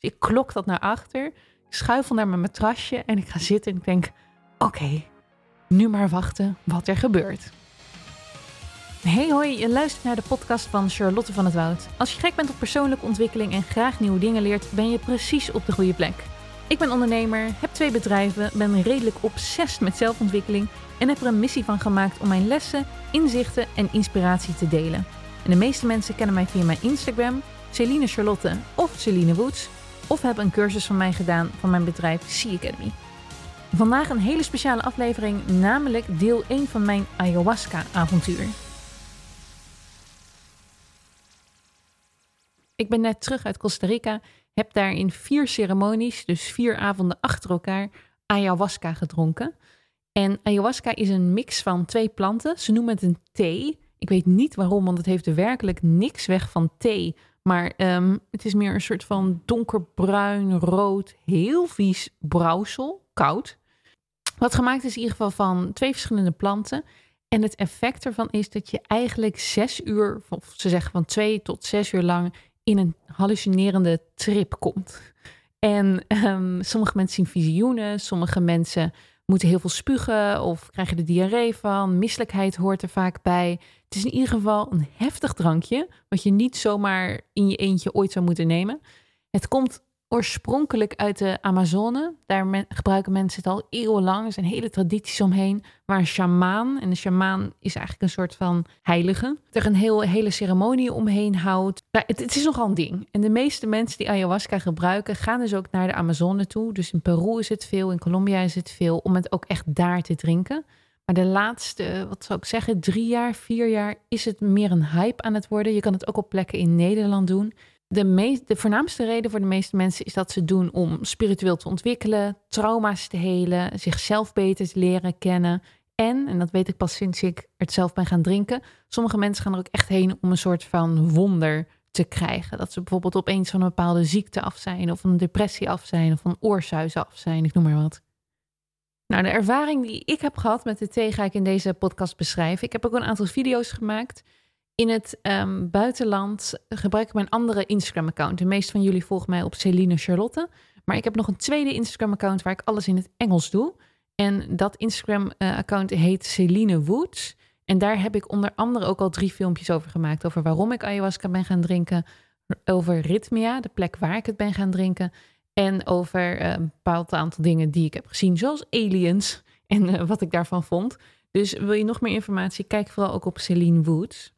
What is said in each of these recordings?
Dus ik klok dat naar achter. Ik schuifel naar mijn matrasje en ik ga zitten en ik denk: oké, nu maar wachten wat er gebeurt. Hey hoi, je luistert naar de podcast van Charlotte van het Woud. Als je gek bent op persoonlijke ontwikkeling en graag nieuwe dingen leert, ben je precies op de goede plek. Ik ben ondernemer, heb twee bedrijven, ben redelijk obsessief met zelfontwikkeling en heb er een missie van gemaakt om mijn lessen, inzichten en inspiratie te delen. En de meeste mensen kennen mij via mijn Instagram, Celine Charlotte of Celine Woods, of hebben een cursus van mij gedaan van mijn bedrijf Sea Academy. Vandaag een hele speciale aflevering, namelijk deel 1 van mijn ayahuasca-avontuur. Ik ben net terug uit Costa Rica, heb daar in vier ceremonies, dus vier avonden achter elkaar, ayahuasca gedronken. En ayahuasca is een mix van twee planten. Ze noemen het een thee. Ik weet niet waarom, want het heeft er werkelijk niks weg van thee. Maar ehm, het is meer een soort van donkerbruin, rood, heel vies brouwsel, koud. Wat gemaakt is in ieder geval van twee verschillende planten. En het effect ervan is dat je eigenlijk zes uur, of ze zeggen van twee tot zes uur lang, in een hallucinerende trip komt. En um, sommige mensen zien visioenen, sommige mensen moeten heel veel spugen of krijgen de diarree van. Misselijkheid hoort er vaak bij. Het is in ieder geval een heftig drankje, wat je niet zomaar in je eentje ooit zou moeten nemen. Het komt oorspronkelijk uit de Amazone. Daar gebruiken mensen het al eeuwenlang. Er zijn hele tradities omheen. Maar een shamaan, en de shamaan is eigenlijk een soort van heilige, er een heel, hele ceremonie omheen houdt. Nou, het, het, is nogal een ding. En de meeste mensen die ayahuasca gebruiken, gaan dus ook naar de Amazone toe. Dus in Peru is het veel, in Colombia is het veel, om het ook echt daar te drinken. Maar de laatste, wat zou ik zeggen, drie jaar, vier jaar is het meer een hype aan het worden. Je kan het ook op plekken in Nederland doen. De, de voornaamste reden voor de meeste mensen is dat ze doen om spiritueel te ontwikkelen, trauma's te helen, zichzelf beter te leren kennen. En, en dat weet ik pas sinds ik het zelf ben gaan drinken, sommige mensen gaan er ook echt heen om een soort van wonder te krijgen. Dat ze bijvoorbeeld opeens van een bepaalde ziekte af zijn, of van een depressie af zijn, of van oorsuizen af zijn, ik noem maar wat. Nou, de ervaring die ik heb gehad met de thee ga ik in deze podcast beschrijven. Ik heb ook een aantal video's gemaakt. In het um, buitenland gebruik ik mijn andere Instagram-account. De meeste van jullie volgen mij op Celine Charlotte. Maar ik heb nog een tweede Instagram-account waar ik alles in het Engels doe. En dat Instagram-account heet Celine Woods. En daar heb ik onder andere ook al drie filmpjes over gemaakt. Over waarom ik ayahuasca ben gaan drinken. Over Rhythmia, de plek waar ik het ben gaan drinken. En over uh, een bepaald aantal dingen die ik heb gezien, zoals aliens. En uh, wat ik daarvan vond. Dus wil je nog meer informatie? Kijk vooral ook op Celine Woods.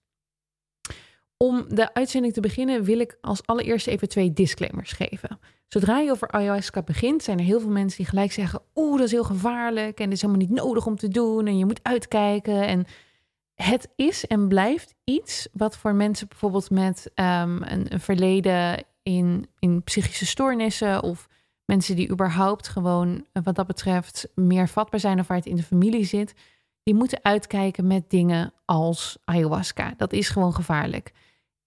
Om de uitzending te beginnen wil ik als allereerste even twee disclaimers geven. Zodra je over ayahuasca begint, zijn er heel veel mensen die gelijk zeggen: Oeh, dat is heel gevaarlijk en het is helemaal niet nodig om te doen en je moet uitkijken. En het is en blijft iets wat voor mensen bijvoorbeeld met um, een, een, verleden in, in psychische stoornissen of mensen die überhaupt gewoon wat dat betreft meer vatbaar zijn of waar het in de familie zit, die moeten uitkijken met dingen als ayahuasca. Dat is gewoon gevaarlijk.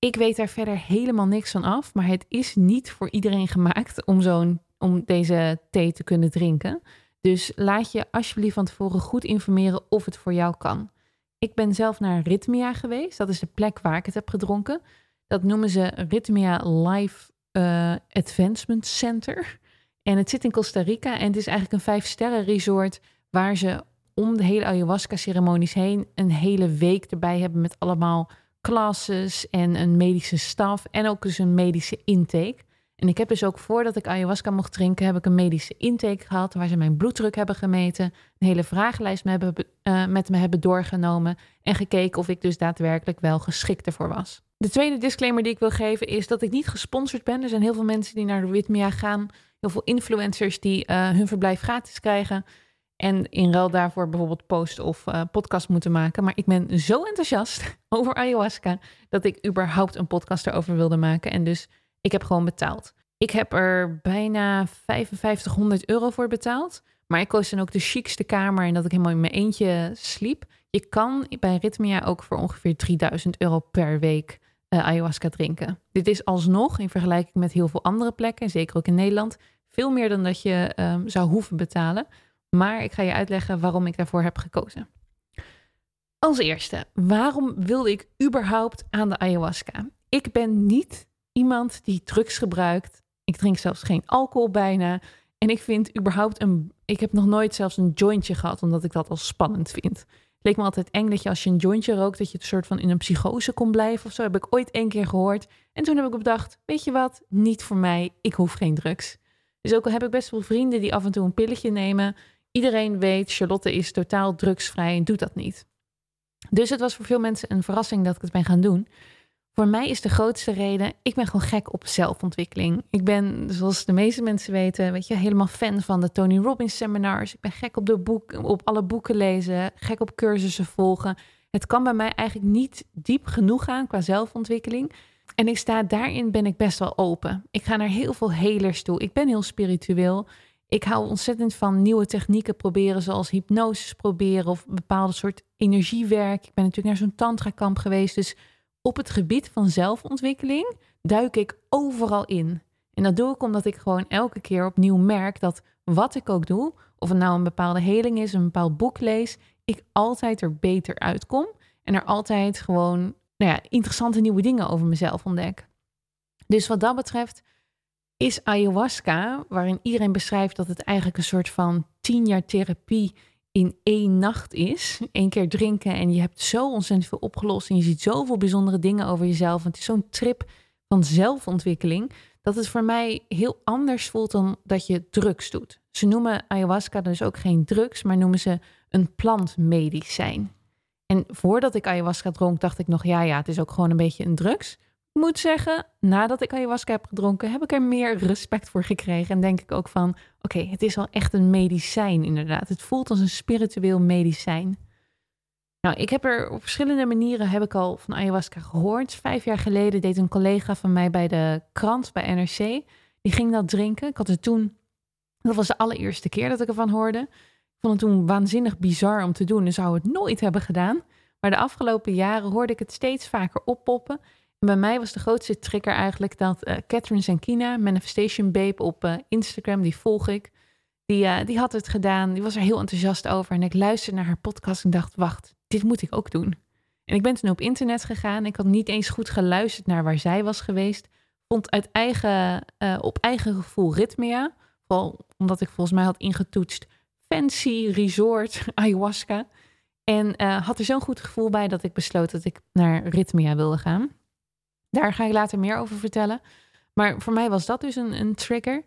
Ik weet daar verder helemaal niks van af, maar het is niet voor iedereen gemaakt om, zo'n, om deze thee te kunnen drinken. Dus laat je alsjeblieft van tevoren goed informeren of het voor jou kan. Ik ben zelf naar Rhythmia geweest. Dat is de plek waar ik het heb gedronken. Dat noemen ze Rhythmia Life uh, Advancement Center. En het zit in Costa Rica en het is eigenlijk een vijf sterren resort waar ze om de hele ayahuasca ceremonies heen een hele week erbij hebben met allemaal classes en een medische staf en ook dus een medische intake. En ik heb dus ook voordat ik ayahuasca mocht drinken, heb ik een medische intake gehad waar ze mijn bloeddruk hebben gemeten, een hele vragenlijst met, hebben, uh, met me hebben doorgenomen en gekeken of ik dus daadwerkelijk wel geschikt ervoor was. De tweede disclaimer die ik wil geven is dat ik niet gesponsord ben. Er zijn heel veel mensen die naar de Witmia gaan, heel veel influencers die uh, hun verblijf gratis krijgen. En in ruil daarvoor bijvoorbeeld post of uh, podcast moeten maken. Maar ik ben zo enthousiast over ayahuasca dat ik überhaupt een podcast erover wilde maken. En dus ik heb gewoon betaald. Ik heb er bijna 5500 euro voor betaald. Maar ik koos dan ook de chicste kamer en dat ik helemaal in mijn eentje sliep. Je kan bij Rhythmia ook voor ongeveer 3000 euro per week uh, ayahuasca drinken. Dit is alsnog in vergelijking met heel veel andere plekken, zeker ook in Nederland, veel meer dan dat je um, zou hoeven betalen. Maar ik ga je uitleggen waarom ik daarvoor heb gekozen. Als eerste, waarom wilde ik überhaupt aan de ayahuasca? Ik ben niet iemand die drugs gebruikt Ik drink zelfs geen alcohol bijna. En ik vind überhaupt een. Ik heb nog nooit zelfs een jointje gehad, omdat ik dat al spannend vind. Het leek me altijd eng dat je als je een jointje rookt, dat je het soort van in een psychose kon blijven of zo. Heb ik ooit één keer gehoord. En toen heb ik bedacht: weet je wat? Niet voor mij. Ik hoef geen drugs. Dus ook al heb ik best wel vrienden die af en toe een pilletje nemen. Iedereen weet, Charlotte is totaal drugsvrij en doet dat niet. Dus het was voor veel mensen een verrassing dat ik het ben gaan doen. Voor mij is de grootste reden, ik ben gewoon gek op zelfontwikkeling. Ik ben, zoals de meeste mensen weten, weet je, helemaal fan van de Tony Robbins seminars. Ik ben gek op, de boek, op alle boeken lezen, gek op cursussen volgen. Het kan bij mij eigenlijk niet diep genoeg gaan qua zelfontwikkeling. En ik sta daarin ben ik best wel open. Ik ga naar heel veel helers toe. Ik ben heel spiritueel. Ik hou ontzettend van nieuwe technieken proberen, zoals hypnose proberen of bepaalde soort energiewerk. Ik ben natuurlijk naar zo'n tantra-kamp geweest. Dus op het gebied van zelfontwikkeling duik ik overal in. En dat doe ik omdat ik gewoon elke keer opnieuw merk dat wat ik ook doe, of het nou een bepaalde heling is, een bepaald boek lees, ik altijd er beter uitkom en er altijd gewoon nou ja, interessante nieuwe dingen over mezelf ontdek. Dus wat dat betreft is ayahuasca, waarin iedereen beschrijft dat het eigenlijk een soort van tien jaar therapie in één nacht is. Eén keer drinken en je hebt zo ontzettend veel opgelost en je ziet zoveel bijzondere dingen over jezelf. Het is zo'n trip van zelfontwikkeling dat het voor mij heel anders voelt dan dat je drugs doet. Ze noemen ayahuasca dus ook geen drugs, maar noemen ze een plantmedicijn. En voordat ik ayahuasca dronk, dacht ik nog, ja, ja, het is ook gewoon een beetje een drugs moet zeggen, nadat ik ayahuasca heb gedronken, heb ik er meer respect voor gekregen. En denk ik ook van, oké, het is wel echt een medicijn inderdaad. Het voelt als een spiritueel medicijn. Nou, ik heb er op verschillende manieren, heb ik al van ayahuasca gehoord. Vijf jaar geleden deed een collega van mij bij de krant, bij NRC. Die ging dat drinken. Ik had het toen, dat was de allereerste keer dat ik ervan hoorde. Ik vond het toen waanzinnig bizar om te doen en zou het nooit hebben gedaan. Maar de afgelopen jaren hoorde ik het steeds vaker oppoppen bij mij was de grootste trigger eigenlijk dat uh, Catherine Zankina, Manifestation Babe op uh, Instagram, die volg ik, die, uh, die had het gedaan. Die was er heel enthousiast over. En ik luisterde naar haar podcast en dacht, wacht, dit moet ik ook doen. En ik ben toen op internet gegaan. Ik had niet eens goed geluisterd naar waar zij was geweest. Vond uit eigen, op eigen gevoel Ritmea. Vooral omdat ik volgens mij had ingetoetst fancy resort ayahuasca. En had er zo'n goed gevoel bij dat ik besloot dat ik naar Ritmea wilde gaan. Daar ga ik later meer over vertellen. Maar voor mij was dat dus een, een trigger.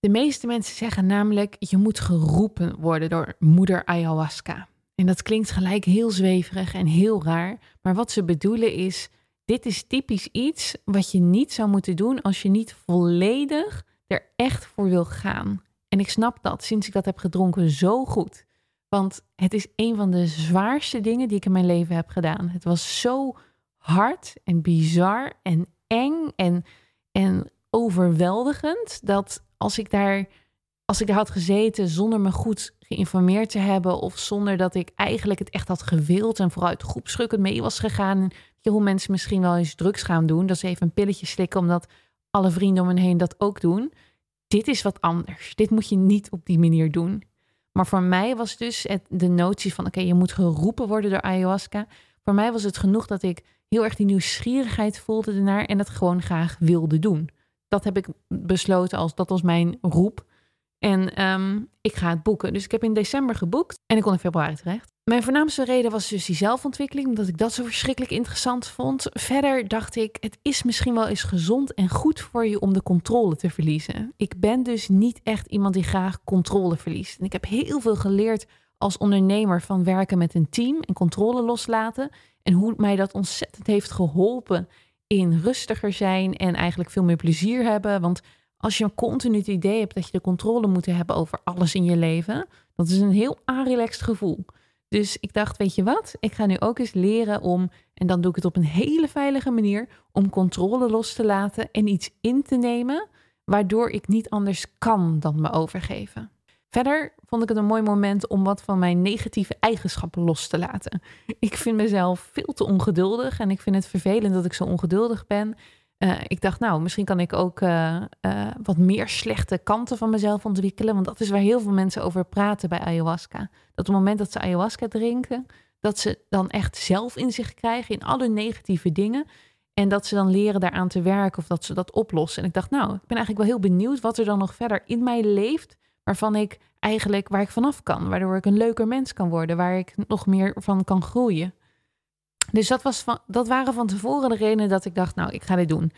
De meeste mensen zeggen namelijk: je moet geroepen worden door moeder ayahuasca. En dat klinkt gelijk heel zweverig en heel raar. Maar wat ze bedoelen is: dit is typisch iets wat je niet zou moeten doen als je niet volledig er echt voor wil gaan. En ik snap dat sinds ik dat heb gedronken zo goed. Want het is een van de zwaarste dingen die ik in mijn leven heb gedaan. Het was zo hard en bizar en eng en, en overweldigend. Dat als ik daar als ik daar had gezeten zonder me goed geïnformeerd te hebben of zonder dat ik eigenlijk het echt had gewild en vooruit groepschukkend mee was gegaan. Je, hoe mensen misschien wel eens drugs gaan doen, dat ze even een pilletje slikken omdat alle vrienden om hen heen dat ook doen. Dit is wat anders. Dit moet je niet op die manier doen. Maar voor mij was dus de notie van oké, je moet geroepen worden door ayahuasca. Voor mij was het genoeg dat ik heel erg die nieuwsgierigheid voelde ernaar en het gewoon graag wilde doen. Dat heb ik besloten als dat was mijn roep. En ehm, ik ga het boeken. Dus ik heb in december geboekt en ik kon in februari terecht. Mijn voornaamste reden was dus die zelfontwikkeling, omdat ik dat zo verschrikkelijk interessant vond. Verder dacht ik, het is misschien wel eens gezond en goed voor je om de controle te verliezen. Ik ben dus niet echt iemand die graag controle verliest. En ik heb heel veel geleerd als ondernemer van werken met een team en controle loslaten. En hoe mij dat ontzettend heeft geholpen in rustiger zijn en eigenlijk veel meer plezier hebben. Want als je een continu het idee hebt dat je de controle moet hebben over alles in je leven, dat is een heel aanrelaxed gevoel. Dus ik dacht, weet je wat? Ik ga nu ook eens leren om, en dan doe ik het op een hele veilige manier, om controle los te laten en iets in te nemen, waardoor ik niet anders kan dan me overgeven. Verder vond ik het een mooi moment om wat van mijn negatieve eigenschappen los te laten. Ik vind mezelf veel te ongeduldig en ik vind het vervelend dat ik zo ongeduldig ben. Uh, ik dacht, nou, misschien kan ik ook uh, uh, wat meer slechte kanten van mezelf ontwikkelen. Want dat is waar heel veel mensen over praten bij ayahuasca. Dat op het moment dat ze ayahuasca drinken, dat ze dan echt zelf in zich krijgen in alle negatieve dingen. En dat ze dan leren daaraan te werken of dat ze dat oplossen. En ik dacht, nou, ik ben eigenlijk wel heel benieuwd wat er dan nog verder in mij leeft. Waarvan ik eigenlijk, waar ik vanaf kan. Waardoor ik een leuker mens kan worden. Waar ik nog meer van kan groeien. Dus dat, was van, dat waren van tevoren de redenen dat ik dacht, nou, ik ga dit doen.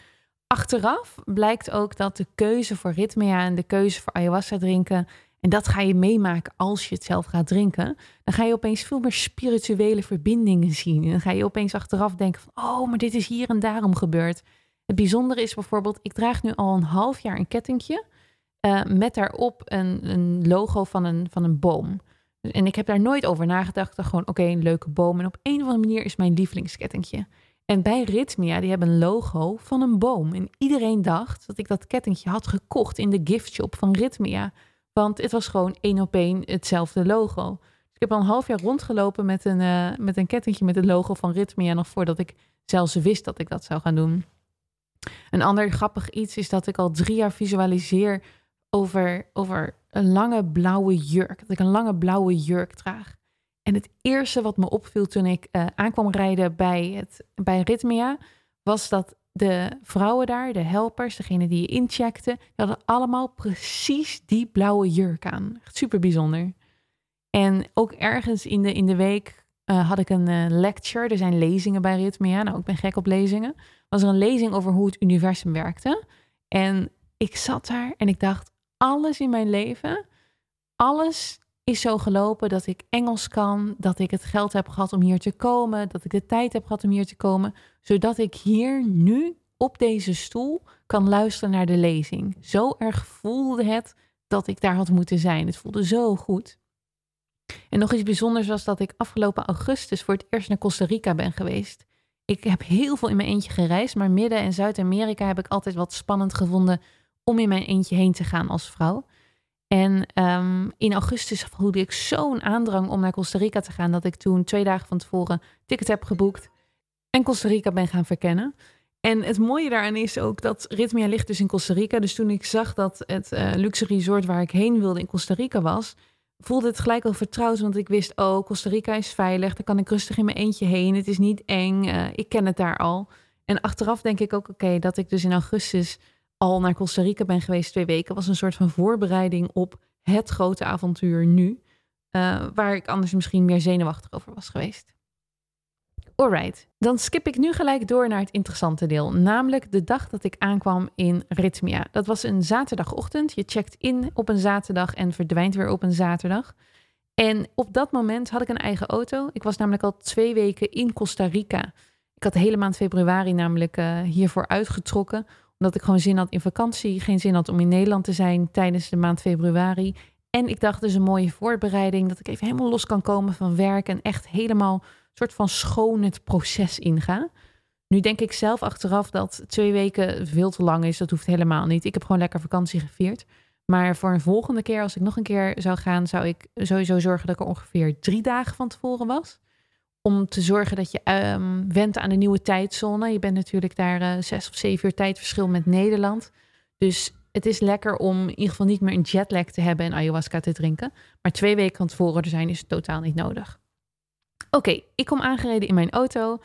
Achteraf blijkt ook dat de keuze voor ritmea en de keuze voor ayahuasca drinken en dat ga je meemaken als je het zelf gaat drinken. Dan ga je opeens veel meer spirituele verbindingen zien. En dan ga je opeens achteraf denken van, oh, maar dit is hier en daarom gebeurd. Het bijzondere is bijvoorbeeld, ik draag nu al een half jaar een kettingje uh, met daarop een, een, logo van een, van een boom. En ik heb daar nooit over nagedacht. Gewoon, oké, een leuke boom. En op een of andere manier is mijn lievelingskettingje. En bij Ritmia, die hebben een logo van een boom. En iedereen dacht dat ik dat kettingje had gekocht in de gift shop van Ritmia. Want het was gewoon één op één hetzelfde logo. Dus ik heb al een half jaar rondgelopen met een, uh, met een kettingje met het logo van Ritmia. Nog voordat ik zelfs wist dat ik dat zou gaan doen. Een ander grappig iets is dat ik al drie jaar visualiseer over, over een lange blauwe jurk. Dat ik een lange blauwe jurk draag. En het eerste wat me opviel toen ik uh, aankwam rijden bij, het, bij Ritmia, was dat de vrouwen daar, de helpers, degene die je incheckte, die hadden allemaal precies die blauwe jurk aan. Echt super bijzonder. En ook ergens in de, in de week uh, had ik een uh, lecture. Er zijn lezingen bij Ritmia. Nou, ik ben gek op lezingen. Was er een lezing over hoe het universum werkte. En ik zat daar en ik dacht, alles in mijn leven, alles is zo gelopen dat ik Engels kan, dat ik het geld heb gehad om hier te komen, dat ik de tijd heb gehad om hier te komen, zodat ik hier nu op deze stoel kan luisteren naar de lezing. Zo erg voelde het dat ik daar had moeten zijn. Het voelde zo goed. En nog iets bijzonders was dat ik afgelopen augustus voor het eerst naar Costa Rica ben geweest. Ik heb heel veel in mijn eentje gereisd, maar Midden- en Zuid-Amerika heb ik altijd wat spannend gevonden om in mijn eentje heen te gaan als vrouw. En um, in augustus voelde ik zo'n aandrang om naar Costa Rica te gaan, dat ik toen twee dagen van tevoren ticket heb geboekt en Costa Rica ben gaan verkennen. En het mooie daaraan is ook dat Ritmia ligt dus in Costa Rica. Dus toen ik zag dat het uh, luxe resort waar ik heen wilde in Costa Rica was, voelde het gelijk al vertrouwd. Want ik wist, oh, Costa Rica is veilig. Daar kan ik rustig in mijn eentje heen. Het is niet eng. Uh, ik ken het daar al. En achteraf denk ik ook, oké, dat ik dus in augustus al naar Costa Rica ben geweest twee weken, was een soort van voorbereiding op het grote avontuur nu. Uh, waar ik anders misschien meer zenuwachtig over was geweest. Alright, dan skip ik nu gelijk door naar het interessante deel, namelijk de dag dat ik aankwam in Ritmia. Dat was een zaterdagochtend. Je checkt in op een zaterdag en verdwijnt weer op een zaterdag. En op dat moment had ik een eigen auto. Ik was namelijk al twee weken in Costa Rica. Ik had de hele maand februari namelijk uh, hiervoor uitgetrokken omdat ik gewoon zin had in vakantie, geen zin had om in Nederland te zijn tijdens de maand februari. En ik dacht dus een mooie voorbereiding, dat ik even helemaal los kan komen van werk en echt helemaal een soort van schoon het proces inga. Nu denk ik zelf achteraf dat twee weken veel te lang is. Dat hoeft helemaal niet. Ik heb gewoon lekker vakantie gevierd. Maar voor een volgende keer, als ik nog een keer zou gaan, zou ik sowieso zorgen dat ik er ongeveer drie dagen van tevoren was om te zorgen dat je um, went aan de nieuwe tijdzone. Je bent natuurlijk daar uh, zes of zeven uur tijdverschil met Nederland. Dus het is lekker om in ieder geval niet meer een jetlag te hebben en ayahuasca te drinken. Maar twee weken van tevoren er zijn is totaal niet nodig. Oké, ik kom aangereden in mijn auto.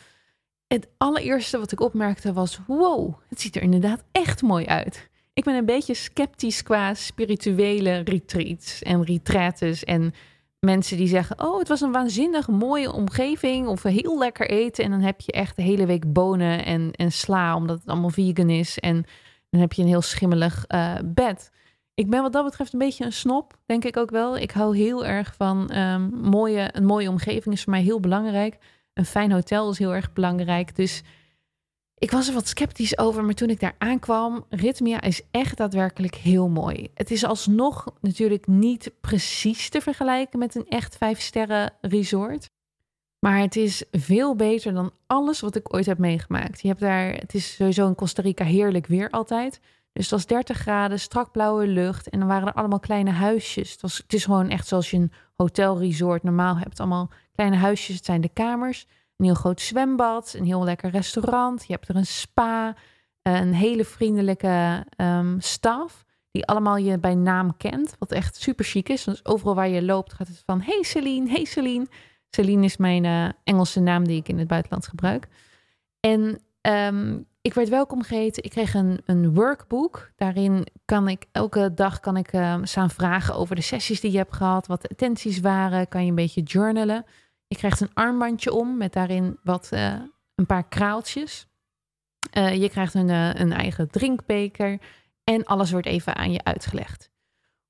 Het allereerste wat ik opmerkte was: wow, het ziet er inderdaad echt mooi uit. Ik ben een beetje sceptisch qua spirituele retreats en retraites en mensen die zeggen: Oh, het was een waanzinnig mooie omgeving. Of heel lekker eten. En dan heb je echt de hele week bonen en, en sla, omdat het allemaal vegan is. En dan heb je een heel schimmelig uh, bed. Ik ben wat dat betreft een beetje een snop, denk ik ook wel. Ik hou heel erg van um, mooie, een mooie omgeving is voor mij heel belangrijk. Een fijn hotel is heel erg belangrijk. Dus ik was er wat sceptisch over, maar toen ik daar aankwam, Ritmia is echt daadwerkelijk heel mooi. Het is alsnog natuurlijk niet precies te vergelijken met een echt vijf sterren resort. Maar het is veel beter dan alles wat ik ooit heb meegemaakt. Je hebt daar, het is sowieso in Costa Rica heerlijk weer altijd. Dus het was 30 graden, strak blauwe lucht. En dan waren er allemaal kleine huisjes. Het, was, het is gewoon echt zoals je een hotelresort normaal hebt. Allemaal kleine huisjes, het zijn de kamers een heel groot zwembad, een heel lekker restaurant. Je hebt er een spa, een hele vriendelijke um, staf. Die allemaal je bij naam kent. Wat echt super chic is. Want overal waar je loopt gaat het van... Hey Celine, hey Celine. Celine is mijn uh, Engelse naam die ik in het buitenland gebruik. En Ehm, ik werd welkom geheten. Ik kreeg een, een workbook. Daarin kan ik elke dag kan ik, uh, staan vragen over de sessies die je hebt gehad. Wat de attenties waren. Kan je een beetje journalen. Je krijgt een armbandje om met daarin wat, uh, een paar kraaltjes. Uh, je krijgt een, een eigen drinkbeker. En alles wordt even aan je uitgelegd.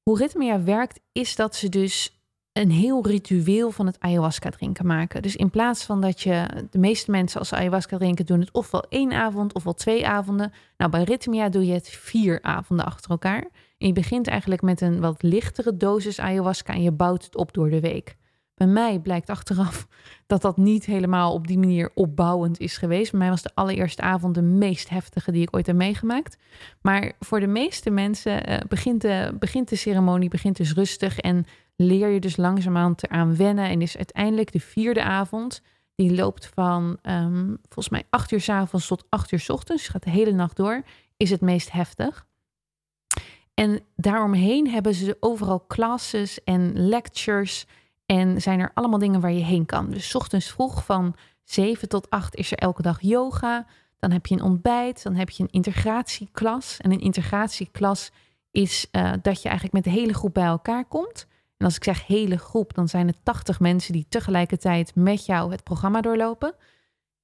Hoe Ritmia werkt is dat ze dus een heel ritueel van het ayahuasca drinken maken. Dus in plaats van dat je, de meeste mensen als ze ayahuasca drinken, doen het ofwel één avond ofwel twee avonden. Nou, bij Rhythmia doe je het vier avonden achter elkaar. En je begint eigenlijk met een wat lichtere dosis ayahuasca en je bouwt het op door de week. Bij mij blijkt achteraf dat dat niet helemaal op die manier opbouwend is geweest. Bij mij was de allereerste avond de meest heftige die ik ooit heb meegemaakt. Maar voor de meeste mensen uh, begint, de, begint de ceremonie begint dus rustig en leer je dus langzaamaan eraan wennen. En is uiteindelijk de vierde avond. Die loopt van um, volgens mij acht uur s avonds tot acht uur s ochtends. Gaat de hele nacht door. Is het meest heftig. En daaromheen hebben ze overal classes en lectures. En zijn er allemaal dingen waar je heen kan. Dus ochtends vroeg van 7 tot 8 is er elke dag yoga. Dan heb je een ontbijt. Dan heb je een integratieklas. En een integratieklas is uh, dat je eigenlijk met de hele groep bij elkaar komt. En als ik zeg hele groep, dan zijn het 80 mensen die tegelijkertijd met jou het programma doorlopen.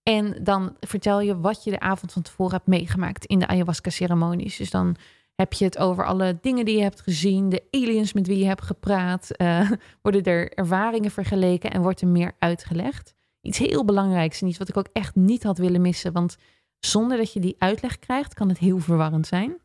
En dan vertel je wat je de avond van tevoren hebt meegemaakt in de ayahuasca-ceremonies. Dus dan heb je het over alle dingen die je hebt gezien, de aliens met wie je hebt gepraat. Uh, worden er ervaringen vergeleken en wordt er meer uitgelegd. Iets heel belangrijks en iets wat ik ook echt niet had willen missen. Want zonder dat je die uitleg krijgt, kan het heel verwarrend zijn.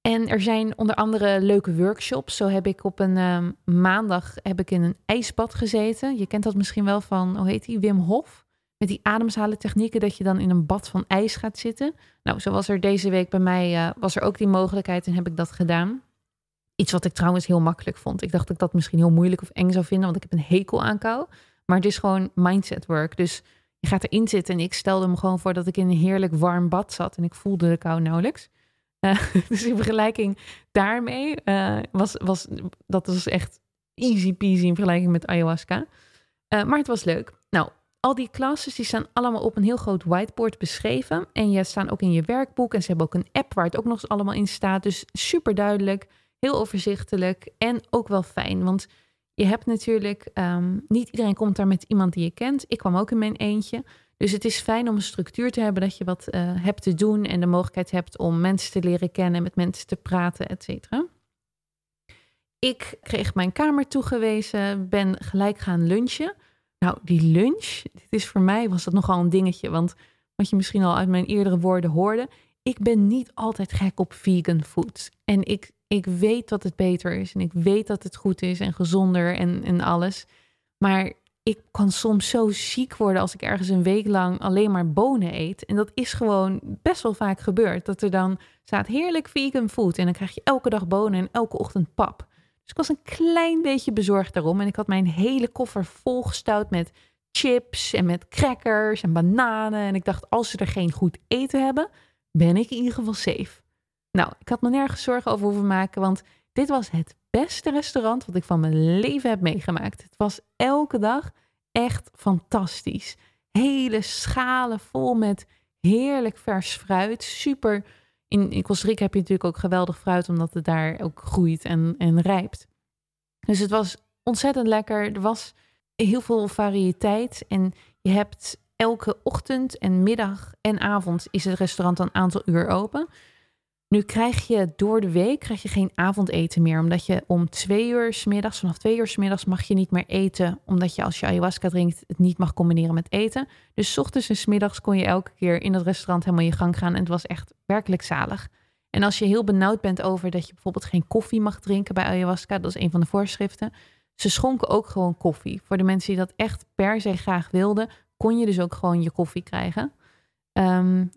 En er zijn onder andere leuke workshops. Zo heb ik op een um, maandag heb ik in een ijsbad gezeten. Je kent dat misschien wel van, hoe heet die, Wim Hof. Met die ademhalen technieken, dat je dan in een bad van ijs gaat zitten. Nou, zo was er deze week bij mij, uh, was er ook die mogelijkheid en heb ik dat gedaan. Iets wat ik trouwens heel makkelijk vond. Ik dacht dat ik dat misschien heel moeilijk of eng zou vinden, want ik heb een hekel aan kou. Maar het is gewoon mindset work. Dus je gaat erin zitten en ik stelde me gewoon voor dat ik in een heerlijk warm bad zat en ik voelde de kou nauwelijks. Uh, dus in vergelijking daarmee uh, was, was dat was echt easy peasy in vergelijking met ayahuasca. Maar het was leuk. Al die classes die staan allemaal op een heel groot whiteboard beschreven. En je staan ook in je werkboek. En ze hebben ook een app waar het ook nog eens allemaal in staat. Dus super duidelijk, heel overzichtelijk en ook wel fijn. Want je hebt natuurlijk, um, niet iedereen komt daar met iemand die je kent. Ik kwam ook in mijn eentje. Dus het is fijn om een structuur te hebben dat je wat uh, hebt te doen en de mogelijkheid hebt om mensen te leren kennen, met mensen te praten, et cetera. Ik kreeg mijn kamer toegewezen, ben gelijk gaan lunchen. Nou, die lunch, dit is voor mij was dat nogal een dingetje, want wat je misschien al uit mijn eerdere woorden hoorde, ik ben niet altijd gek op vegan food. En ik, ik weet dat het beter is en ik weet dat het goed is en gezonder en, en alles. Maar ik kan soms zo ziek worden als ik ergens een week lang alleen maar bonen eet. En dat is gewoon best wel vaak gebeurd. Dat er dan staat heerlijk vegan food. En dan krijg je elke dag bonen en elke ochtend pap. Dus ik was een klein beetje bezorgd daarom. En ik had mijn hele koffer volgestouwd met chips en met crackers en bananen. En ik dacht, als ze er geen goed eten hebben, ben ik in ieder geval safe. Nou, ik had me nergens zorgen over hoeven maken, want dit was het beste restaurant wat ik van mijn leven heb meegemaakt. Het was elke dag echt fantastisch. Hele schalen vol met heerlijk vers fruit. Super. In, in heb je natuurlijk ook geweldig fruit, omdat het daar ook groeit en, en rijpt. Dus het was ontzettend lekker. Er was heel veel variëteit. En je hebt elke ochtend en middag en avond is het restaurant een aantal uur open. Nu krijg je door de week krijg je geen avondeten meer, omdat je om twee uur s middags, vanaf twee uur s middags mag je niet meer eten, omdat je als je ayahuasca drinkt het niet mag combineren met eten. Dus ochtends en s middags kon je elke keer in het restaurant helemaal je gang gaan en het was echt werkelijk zalig. En als je heel benauwd bent over dat je bijvoorbeeld geen koffie mag drinken bij ayahuasca, dat is een van de voorschriften. Ze schonken ook gewoon koffie. Voor de mensen die dat echt per se graag wilden, kon je dus ook gewoon je koffie krijgen. Um,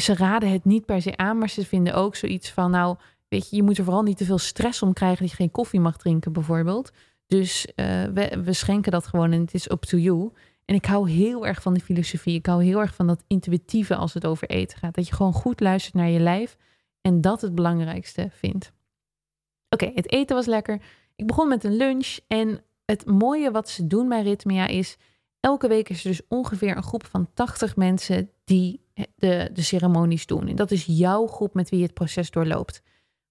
ze raden het niet per se aan, maar ze vinden ook zoiets van, nou, weet je, je moet er vooral niet te veel stress om krijgen dat je geen koffie mag drinken, bijvoorbeeld. Dus uh, we, schenken dat gewoon en het is up to you. En ik hou heel erg van die filosofie. Ik hou heel erg van dat intuïtieve als het over eten gaat. Dat je gewoon goed luistert naar je lijf en dat het belangrijkste vindt. Oké, het eten was lekker. Ik begon met een lunch en het mooie wat ze doen bij Ritmia is... elke week is er dus ongeveer een groep van 80 mensen die de, de ceremonies doen. En dat is jouw groep met wie je het proces doorloopt.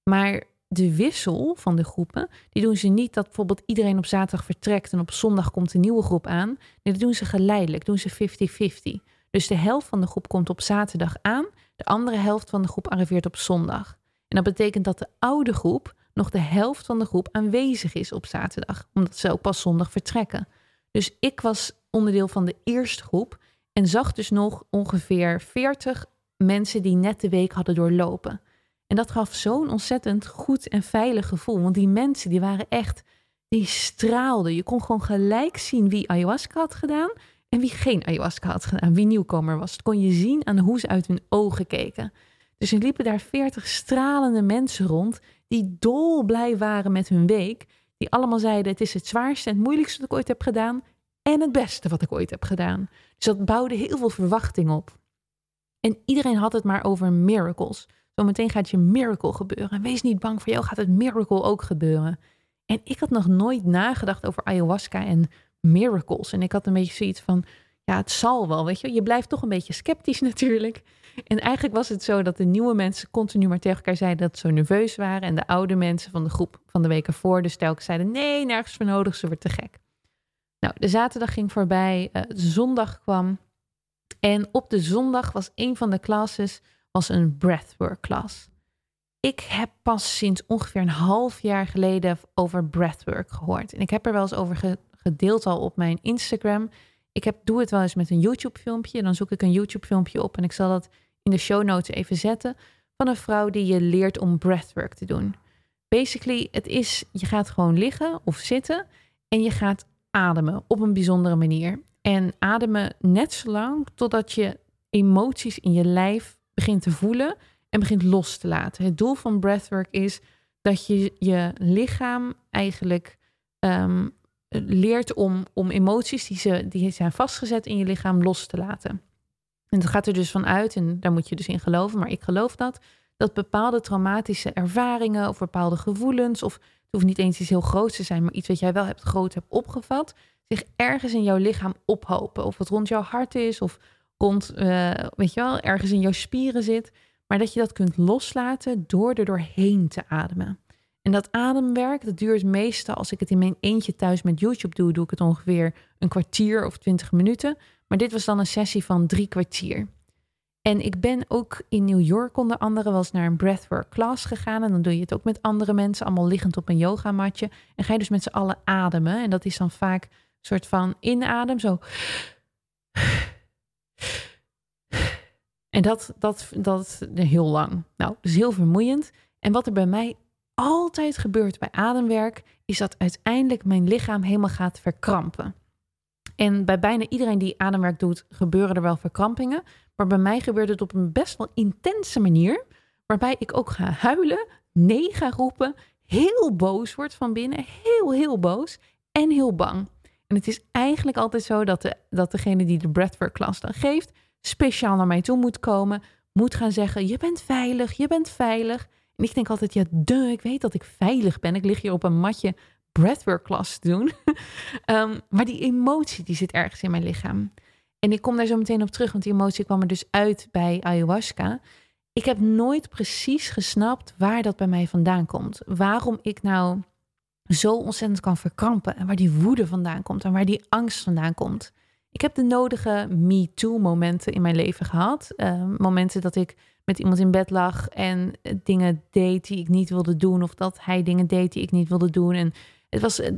Maar de wissel van de groepen, die doen ze niet dat bijvoorbeeld iedereen op zaterdag vertrekt en op zondag komt een nieuwe groep aan. Nee, dat doen ze geleidelijk, doen ze 50-50. Dus de helft van de groep komt op zaterdag aan, de andere helft van de groep arriveert op zondag. En dat betekent dat de oude groep nog de helft van de groep aanwezig is op zaterdag, omdat ze ook pas zondag vertrekken. Dus ik was onderdeel van de eerste groep en zag dus nog ongeveer 40 mensen die net de week hadden doorlopen. En dat gaf zo'n ontzettend goed en veilig gevoel. Want die mensen die waren echt, die straalden. Je kon gewoon gelijk zien wie ayahuasca had gedaan en wie geen ayahuasca had gedaan. Wie nieuwkomer was. Kon je zien aan hoe ze uit hun ogen keken. Dus er liepen daar veertig stralende mensen rond die dolblij waren met hun week. Die allemaal zeiden: Het is het zwaarste en het moeilijkste dat ik ooit heb gedaan. En het beste wat ik ooit heb gedaan. Dus dat bouwde heel veel verwachting op. En iedereen had het maar over miracles. Zometeen gaat je miracle gebeuren. En wees niet bang, voor jou gaat het miracle ook gebeuren. En ik had nog nooit nagedacht over ayahuasca en miracles. En ik had een beetje zoiets van, ja, het zal wel, weet je. Je blijft toch een beetje sceptisch natuurlijk. En eigenlijk was het zo dat de nieuwe mensen continu maar tegen elkaar zeiden dat ze zo nerveus waren. En de oude mensen van de groep van de weken voor dus telkens zeiden, nee, nergens voor nodig, ze wordt te gek. Nou, de zaterdag ging voorbij, de zondag kwam. En op de zondag was een van de classes was een breathwork class. Ik heb pas sinds ongeveer een half jaar geleden over breathwork gehoord. En ik heb er wel eens over gedeeld al op mijn Instagram. Ik heb, doe het wel eens met een YouTube filmpje. Dan zoek ik een YouTube filmpje op en ik zal dat in de show notes even zetten. Van een vrouw die je leert om breathwork te doen. Basically, het is, je gaat gewoon liggen of zitten en je gaat ademen op een bijzondere manier. En ademen net zo lang totdat je emoties in je lijf begint te voelen en begint los te laten. Het doel van breathwork is dat je je lichaam eigenlijk um, leert om, om emoties die, ze, die zijn vastgezet in je lichaam los te laten. En dat gaat er dus van uit, en daar moet je dus in geloven, maar ik geloof dat, dat bepaalde traumatische ervaringen of bepaalde gevoelens, of hoeft niet eens iets heel groots te zijn, maar iets wat jij wel hebt groot hebt opgevat, zich ergens in jouw lichaam ophopen. Of het rond jouw hart is, of rond, uh, weet je wel, ergens in jouw spieren zit. Maar dat je dat kunt loslaten door er doorheen te ademen. En dat ademwerk, dat duurt meestal, als ik het in mijn eentje thuis met YouTube doe, doe ik het ongeveer een kwartier of twintig minuten. Maar dit was dan een sessie van drie kwartier. En ik ben ook in New York onder andere wel eens naar een breathwork class gegaan. En dan doe je het ook met andere mensen, allemaal liggend op een yogamatje. En ga je dus met z'n allen ademen. En dat is dan vaak een soort van inadem, zo en dat, dat, dat heel lang. Nou, dus heel vermoeiend. En wat er bij mij altijd gebeurt bij ademwerk, is dat uiteindelijk mijn lichaam helemaal gaat verkrampen. En bij bijna iedereen die ademwerk doet, gebeuren er wel verkrampingen. Maar bij mij gebeurt het op een best wel intense manier. Waarbij ik ook ga huilen, nee ga roepen, heel boos word van binnen. Heel, heel boos en heel bang. En het is eigenlijk altijd zo dat, de, dat degene die de breathwork klas dan geeft, speciaal naar mij toe moet komen, moet gaan zeggen: Je bent veilig, je bent veilig. En ik denk altijd: Ja, duh, ik weet dat ik veilig ben. Ik lig hier op een matje breathwork klas doen. um, maar die emotie die zit ergens in mijn lichaam. En ik kom daar zo meteen op terug, want die emotie kwam er dus uit bij ayahuasca. Ik heb nooit precies gesnapt waar dat bij mij vandaan komt. Waarom ik nou zo ontzettend kan verkrampen. En waar die woede vandaan komt en waar die angst vandaan komt. Ik heb de nodige me-too-momenten in mijn leven gehad. Uh, momenten dat ik met iemand in bed lag en dingen deed die ik niet wilde doen. Of dat hij dingen deed die ik niet wilde doen. En het was, eh,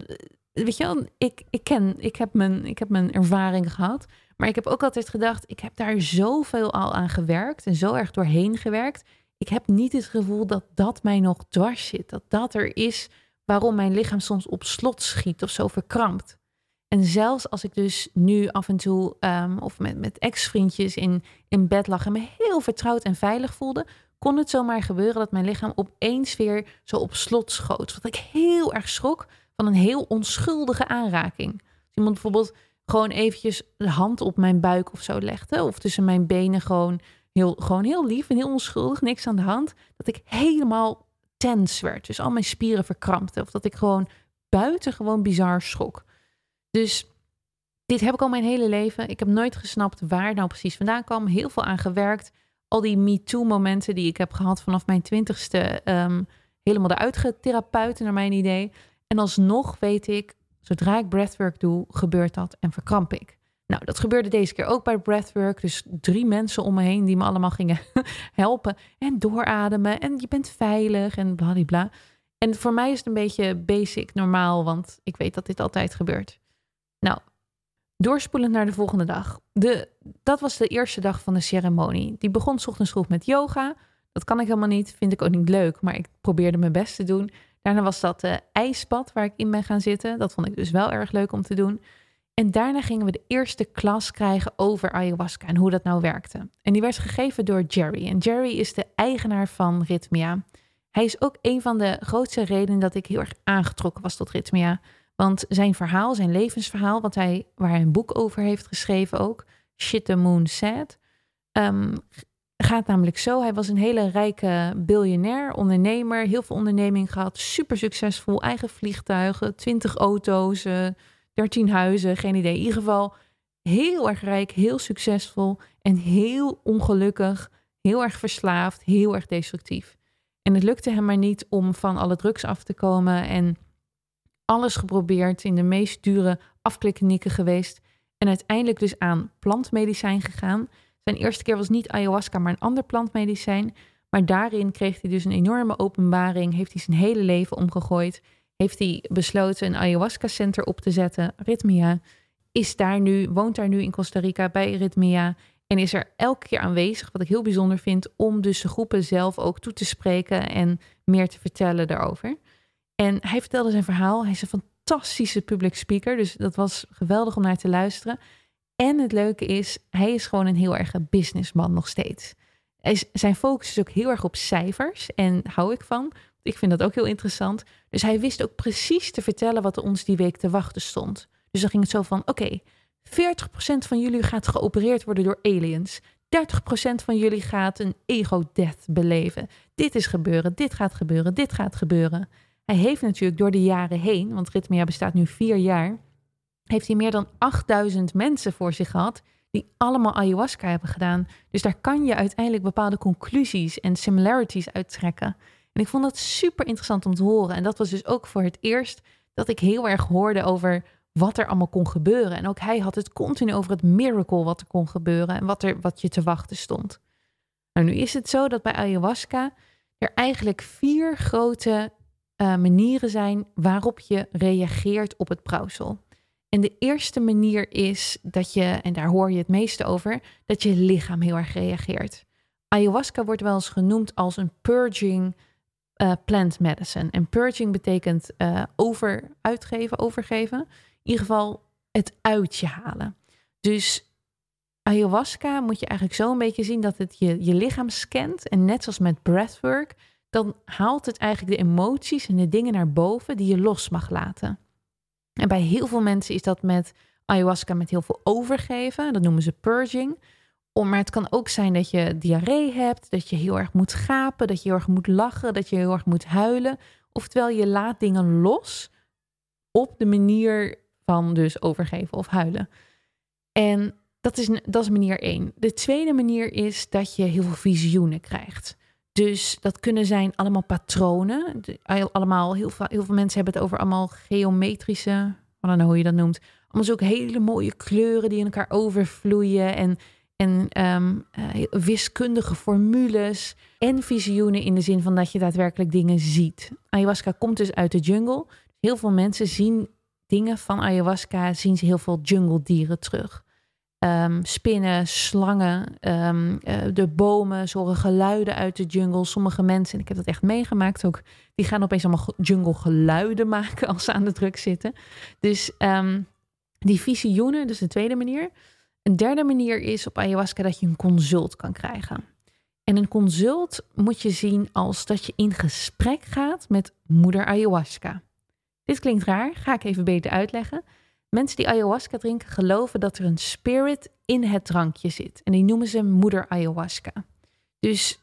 weet je wel, ik, ik ken, ik heb, mijn, ik heb mijn ervaring gehad. Maar ik heb ook altijd gedacht, ik heb daar zoveel al aan gewerkt en zo erg doorheen gewerkt. Ik heb niet het gevoel dat dat mij nog dwars zit. Dat dat er is waarom mijn lichaam soms op slot schiet of zo verkrampt. En zelfs als ik dus nu af en toe um, of met, met ex-vriendjes in, in bed lag en me heel vertrouwd en veilig voelde, kon het zomaar gebeuren dat mijn lichaam opeens weer zo op slot schoot. Wat ik heel erg schrok van een heel onschuldige aanraking. Als iemand bijvoorbeeld gewoon eventjes de hand op mijn buik of zo legde, of tussen mijn benen gewoon heel, gewoon heel lief en heel onschuldig, niks aan de hand, dat ik helemaal tens werd. Dus al mijn spieren verkrampten. Of dat ik gewoon buitengewoon bizar schrok. Dus dit heb ik al mijn hele leven. Ik heb nooit gesnapt waar nou precies vandaan kwam. Heel veel aan gewerkt. Al die MeToo-momenten die ik heb gehad vanaf mijn twintigste... Um, helemaal eruit geterapeuten naar mijn idee. En alsnog weet ik, zodra ik breathwork doe, gebeurt dat en verkramp ik. Nou, dat gebeurde deze keer ook bij breathwork. Dus drie mensen om me heen die me allemaal gingen helpen. En doorademen. En je bent veilig en bladibla. En voor mij is het een beetje basic, normaal. Want ik weet dat dit altijd gebeurt. Nou, doorspoelend naar de volgende dag. De, dat was de eerste dag van de ceremonie. Die begon ochtends vroeg met yoga. Dat kan ik helemaal niet. Vind ik ook niet leuk. Maar ik probeerde mijn best te doen. Daarna was dat de ijsbad waar ik in ben gaan zitten. Dat vond ik dus wel erg leuk om te doen. En daarna gingen we de eerste klas krijgen over ayahuasca en hoe dat nou werkte. En die werd gegeven door Jerry. En Jerry is de eigenaar van Rhythmia. Hij is ook een van de grootste redenen dat ik heel erg aangetrokken was tot Rhythmia. Want zijn verhaal, zijn levensverhaal, wat hij, waar hij een boek over heeft geschreven ook, Shit the Moon Said, um, gaat namelijk zo. Hij was een hele rijke biljonair, ondernemer, heel veel onderneming gehad, super succesvol, eigen vliegtuigen, 20 auto's, 13 eh, huizen, geen idee. In ieder geval heel erg rijk, heel succesvol en heel ongelukkig, heel erg verslaafd, heel erg destructief. En het lukte hem maar niet om van alle drugs af te komen en alles geprobeerd, in de meest dure afklikklinieken geweest en uiteindelijk dus aan plantmedicijn gegaan. Zijn eerste keer was niet ayahuasca, maar een ander plantmedicijn. Maar daarin kreeg hij dus een enorme openbaring. Heeft hij zijn hele leven omgegooid. Heeft hij besloten een ayahuasca-center op te zetten, Rhythmia. Is daar nu, woont daar nu in Costa Rica bij Rhythmia. En is er elke keer aanwezig, wat ik heel bijzonder vind, om dus de groepen zelf ook toe te spreken en meer te vertellen daarover. En hij vertelde zijn verhaal. Hij is een fantastische public speaker, dus dat was geweldig om naar te luisteren. En het leuke is, hij is gewoon een heel erg businessman nog steeds. zijn focus is ook heel erg op cijfers en hou ik van. Ik vind dat ook heel interessant. Dus hij wist ook precies te vertellen wat ons die week te wachten stond. Dus dan ging het zo van: oké, 40% van jullie gaat geopereerd worden door aliens. 30% van jullie gaat een ego-death beleven. Dit is gebeuren, dit gaat gebeuren, dit gaat gebeuren. Hij heeft natuurlijk door de jaren heen, want Ritmia bestaat nu vier jaar, heeft hij meer dan 8000 mensen voor zich gehad die allemaal ayahuasca hebben gedaan. Dus daar kan je uiteindelijk bepaalde conclusies en similarities uittrekken. En ik vond dat super interessant om te horen. En dat was dus ook voor het eerst dat ik heel erg hoorde over wat er allemaal kon gebeuren. En ook hij had het continu over het miracle wat er kon gebeuren en wat, er, wat je te wachten stond. Nou, nu is het zo dat bij ayahuasca er eigenlijk vier grote uh, manieren zijn waarop je reageert op het brouwsel. En de eerste manier is dat je, en daar hoor je het meeste over, dat je lichaam heel erg reageert. Ayahuasca wordt wel eens genoemd als een purging uh, plant medicine. En purging betekent uh, over, uitgeven, overgeven. In ieder geval het uit je halen. Dus ayahuasca moet je eigenlijk zo een beetje zien dat het je, je lichaam scant. En net zoals met breathwork, dan haalt het eigenlijk de emoties en de dingen naar boven die je los mag laten. En bij heel veel mensen is dat met ayahuasca met heel veel overgeven. Dat noemen ze purging. maar het kan ook zijn dat je diarree hebt, dat je heel erg moet gapen, dat je heel erg moet lachen, dat je heel erg moet huilen. Oftewel, je laat dingen los op de manier van dus overgeven of huilen. En dat is, dat is manier één. De tweede manier is dat je heel veel visioenen krijgt. Dus dat kunnen zijn allemaal patronen. Allemaal, heel, veel, veel mensen hebben het over allemaal geometrische, wat dan hoe je dat noemt. Allemaal zulke hele mooie kleuren die in elkaar overvloeien. En, en ehm, eh, wiskundige formules. En visioenen in de zin van dat je daadwerkelijk dingen ziet. Ayahuasca komt dus uit de jungle. Heel veel mensen zien dingen van ayahuasca, zien ze heel veel jungle dieren terug. Um, spinnen, slangen, um, uh, de bomen zorgen geluiden uit de jungle. Sommige mensen, en ik heb dat echt meegemaakt ook, die gaan opeens allemaal jungle geluiden maken als ze aan de druk zitten. Dus um, die visioenen, dus de tweede manier. Een derde manier is op ayahuasca dat je een consult kan krijgen. En een consult moet je zien als dat je in gesprek gaat met moeder ayahuasca. Dit klinkt raar, ga ik even beter uitleggen. Mensen die ayahuasca drinken geloven dat er een spirit in het drankje zit. En die noemen ze moeder ayahuasca. Dus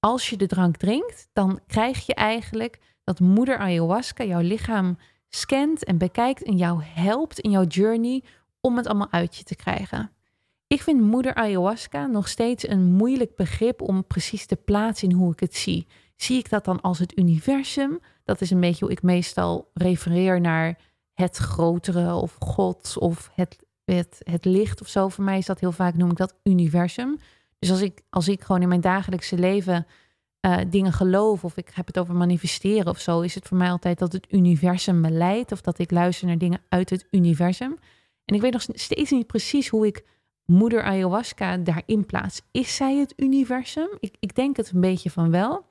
als je de drank drinkt, dan krijg je eigenlijk dat moeder ayahuasca jouw lichaam scant en bekijkt en jou helpt in jouw journey om het allemaal uit je te krijgen. Ik vind moeder ayahuasca nog steeds een moeilijk begrip om precies te plaatsen in hoe ik het zie. Zie ik dat dan als het universum? Dat is een beetje hoe ik meestal refereer naar het grotere of God of het, het, het licht of zo. Voor mij is dat heel vaak, noem ik dat universum. Dus als ik, als ik gewoon in mijn dagelijkse leven uh, dingen geloof of ik heb het over manifesteren of zo, is het voor mij altijd dat het universum me leidt of dat ik luister naar dingen uit het universum. En ik weet nog steeds niet precies hoe ik moeder ayahuasca daarin plaats. Is zij het universum? Ik, ik denk het een beetje van wel.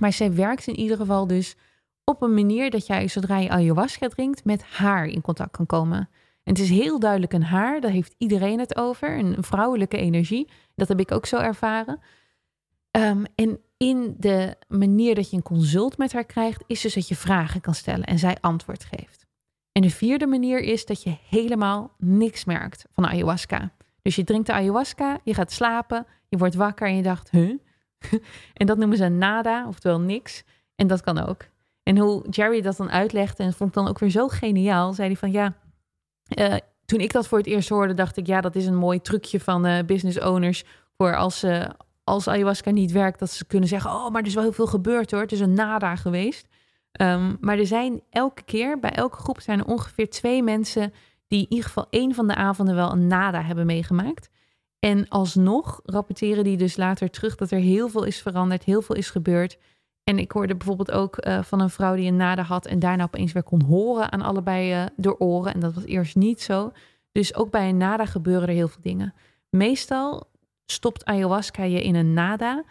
Maar zij werkt in ieder geval dus op een manier dat jij zodra je ayahuasca drinkt met haar in contact kan komen. En het is heel duidelijk een haar, daar heeft iedereen het over, een vrouwelijke energie. Dat heb ik ook zo ervaren. Um, en in de manier dat je een consult met haar krijgt, is dus dat je vragen kan stellen en zij antwoord geeft. En de vierde manier is dat je helemaal niks merkt van ayahuasca. Dus je drinkt de ayahuasca, je gaat slapen, je wordt wakker en je dacht, huh? en dat noemen ze nada, oftewel niks. En dat kan ook. En hoe Jerry dat dan uitlegde, en vond ik dan ook weer zo geniaal, zei hij van ja, uh, toen ik dat voor het eerst hoorde, dacht ik ja, dat is een mooi trucje van uh, business owners voor als ze als ayahuasca niet werkt, dat ze kunnen zeggen: Oh, maar er is wel heel veel gebeurd hoor. Het is een nada geweest. Um, maar er zijn elke keer, bij elke groep zijn er ongeveer twee mensen die in ieder geval één van de avonden wel een nada hebben meegemaakt. En alsnog rapporteren die dus later terug dat er heel veel is veranderd, heel veel is gebeurd. En ik hoorde bijvoorbeeld ook uh, van een vrouw die een nada had en daarna opeens weer kon horen aan allebei uh, de oren. En dat was eerst niet zo. Dus ook bij een nada gebeuren er heel veel dingen. Meestal stopt ayahuasca je in een nada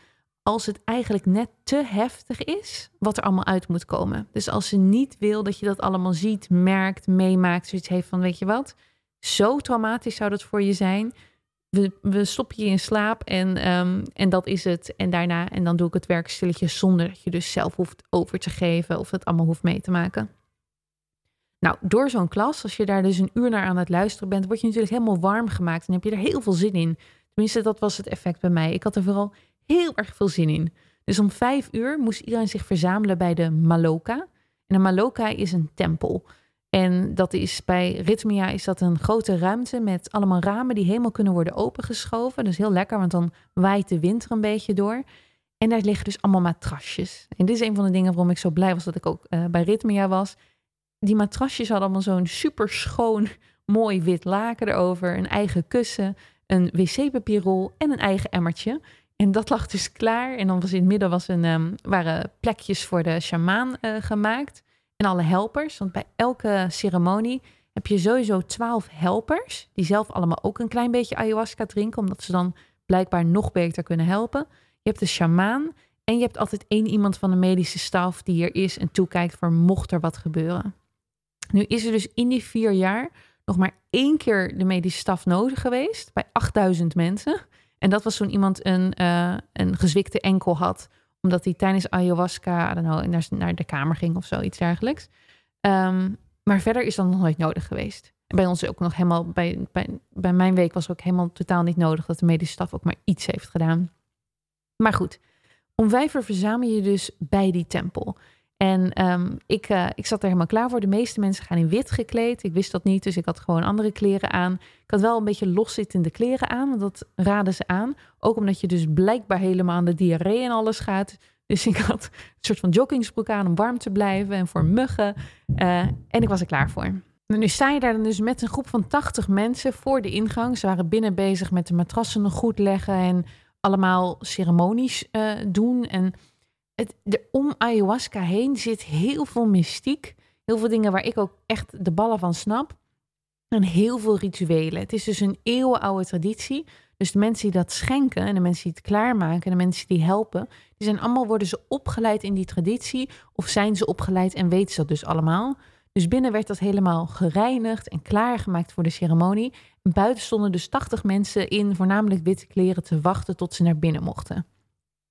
als het eigenlijk net te heftig is wat er allemaal uit moet komen. Dus als ze niet wil dat je dat allemaal ziet, merkt, meemaakt, zoiets heeft van weet je wat, zo traumatisch zou dat voor je zijn. We, we stoppen je in slaap en, um, en dat is het. En daarna, en dan doe ik het werk stilletjes zonder dat je dus zelf hoeft over te geven of het allemaal hoeft mee te maken. Nou, door zo'n klas, als je daar dus een uur naar aan het luisteren bent, word je natuurlijk helemaal warm gemaakt en heb je er heel veel zin in. Tenminste, dat was het effect bij mij. Ik had er vooral heel erg veel zin in. Dus om vijf uur moest iedereen zich verzamelen bij de Maloka. En de Maloka is een tempel. En dat is bij Ritmia is dat een grote ruimte met allemaal ramen die helemaal kunnen worden opengeschoven. Dus heel lekker, want dan waait de wind er een beetje door. En daar liggen dus allemaal matrasjes. En dit is een van de dingen waarom ik zo blij was dat ik ook uh, bij Ritmia was. Die matrasjes hadden allemaal zo'n super schoon, mooi wit laken erover. Een eigen kussen, een wc-papierrol en een eigen emmertje. En dat lag dus klaar. En dan was in het midden was een, um, waren plekjes voor de shamaan uh, gemaakt. En alle helpers. Want bij elke ceremonie heb je sowieso twaalf helpers. Die zelf allemaal ook een klein beetje ayahuasca drinken. Omdat ze dan blijkbaar nog beter kunnen helpen. Je hebt de shamaan. En je hebt altijd één iemand van de medische staf die hier is en toekijkt voor mocht er wat gebeuren. Nu is er dus in die vier jaar nog maar één keer de medische staf nodig geweest bij 8000 mensen. En dat was toen iemand een, uh, een gezwikte enkel had, omdat hij tijdens ayahuasca know, naar, naar de kamer ging of zoiets dergelijks. Um, maar verder is dat nog nooit nodig geweest. Bij ons ook nog helemaal, bij, bij, bij mijn week was ook helemaal totaal niet nodig dat de medische staf ook maar iets heeft gedaan. Maar goed, om vijf uur verzamel je dus bij die tempel. En um, ik, uh, ik zat er helemaal klaar voor. De meeste mensen gaan in wit gekleed. Ik wist dat niet, dus ik had gewoon andere kleren aan. Ik had wel een beetje loszittende kleren aan, want dat raden ze aan. Ook omdat je dus blijkbaar helemaal aan de diarree en alles gaat. Dus ik had een soort van joggingsbroek aan om warm te blijven en voor muggen. Uh, en ik was er klaar voor. En nu sta je daar dan dus met een groep van 80 mensen voor de ingang. Ze waren binnen bezig met de matrassen nog goed leggen en allemaal ceremonies uh, doen. En het, om ayahuasca heen zit heel veel mystiek. Heel veel dingen waar ik ook echt de ballen van snap. En heel veel rituelen. Het is dus een eeuwenoude traditie. Dus de mensen die dat schenken en de mensen die het klaarmaken en de mensen die helpen, die zijn allemaal worden ze opgeleid in die traditie of zijn ze opgeleid en weten ze dat dus allemaal. Dus binnen werd dat helemaal gereinigd en klaargemaakt voor de ceremonie. En buiten stonden dus 80 mensen in voornamelijk witte kleren te wachten tot ze naar binnen mochten.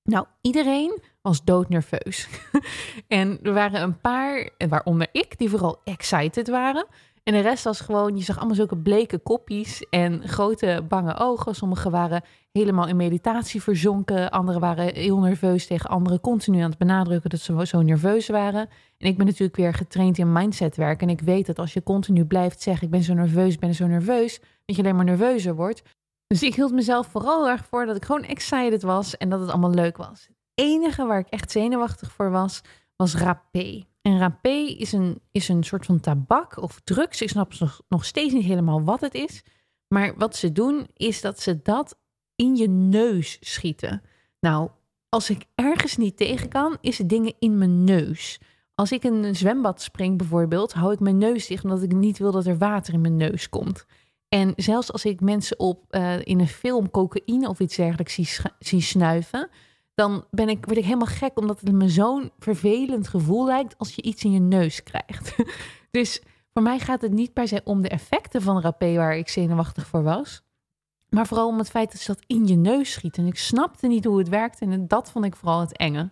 Nou, iedereen was doodnerveus. en er waren een paar, waaronder ik, die vooral excited waren. En de rest was gewoon, je zag allemaal zulke bleke koppies en grote bange ogen. Sommigen waren helemaal in meditatie verzonken. Anderen waren heel nerveus tegen anderen, continu aan het benadrukken dat ze zo nerveus waren. En ik ben natuurlijk weer getraind in mindset werk. En ik weet dat als je continu blijft zeggen, ik ben zo nerveus, ik ben zo nerveus, dat je alleen maar nerveuzer wordt. Dus ik hield mezelf vooral erg voor dat ik gewoon excited was en dat het allemaal leuk was. Enige waar ik echt zenuwachtig voor was, was rapé. En rapé is een, is een soort van tabak of drugs. Ik snap nog, nog steeds niet helemaal wat het is. Maar wat ze doen, is dat ze dat in je neus schieten. Nou, als ik ergens niet tegen kan, is het dingen in mijn neus. Als ik in een zwembad spring bijvoorbeeld, hou ik mijn neus dicht omdat ik niet wil dat er water in mijn neus komt. En zelfs als ik mensen op uh, in een film cocaïne of iets dergelijks zie, zie snuiven, dan ben ik, word ik helemaal gek omdat het me zo'n vervelend gevoel lijkt als je iets in je neus krijgt. dus voor mij gaat het niet per se om de effecten van rapé waar ik zenuwachtig voor was. Maar vooral om het feit dat ze dat in je neus schieten. En ik snapte niet hoe het werkte en dat vond ik vooral het enge.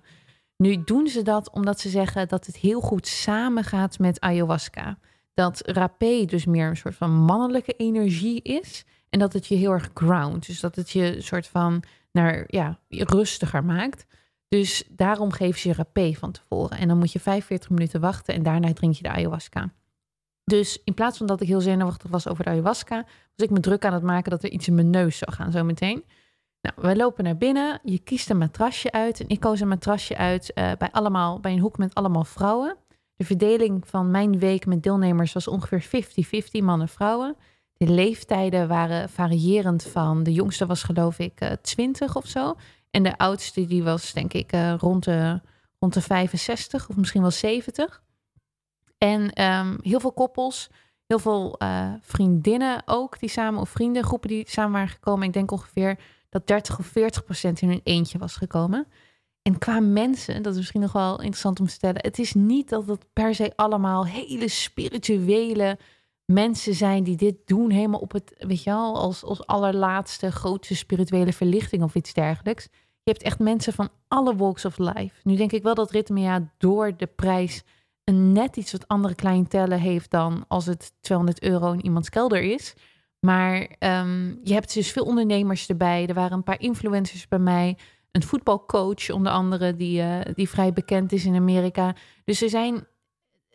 Nu doen ze dat omdat ze zeggen dat het heel goed samengaat met ayahuasca. Dat rapé dus meer een soort van mannelijke energie is. En dat het je heel erg ground. Dus dat het je een soort van naar ja, rustiger maakt. Dus daarom geven ze je rapé van tevoren. En dan moet je 45 minuten wachten en daarna drink je de ayahuasca. Dus in plaats van dat ik heel zenuwachtig was over de ayahuasca, was ik me druk aan het maken dat er iets in mijn neus zou gaan zometeen. Nou, we lopen naar binnen. Je kiest een matrasje uit. En ik koos een matrasje uit uh, bij, allemaal, bij een hoek met allemaal vrouwen. De verdeling van mijn week met deelnemers was ongeveer 50-50 mannen-vrouwen. De leeftijden waren variërend van, de jongste was geloof ik uh, 20 of zo. En de oudste die was denk ik uh, rond, de, rond de 65 of misschien wel 70. En um, heel veel koppels, heel veel uh, vriendinnen ook die samen, of vriendengroepen die samen waren gekomen. Ik denk ongeveer dat 30 of 40 procent in hun eentje was gekomen. En qua mensen, dat is misschien nog wel interessant om te stellen. Het is niet dat het per se allemaal hele spirituele mensen zijn die dit doen, helemaal op het, weet je wel, als, als allerlaatste grootste spirituele verlichting of iets dergelijks. Je hebt echt mensen van alle walks of life. Nu denk ik wel dat Ritmea door de prijs een net iets wat andere cliëntelen heeft dan als het 200 euro in iemands kelder is. Maar um, je hebt dus veel ondernemers erbij. Er waren een paar influencers bij mij. Een voetbalcoach onder andere, die, uh, die vrij bekend is in Amerika. Dus er zijn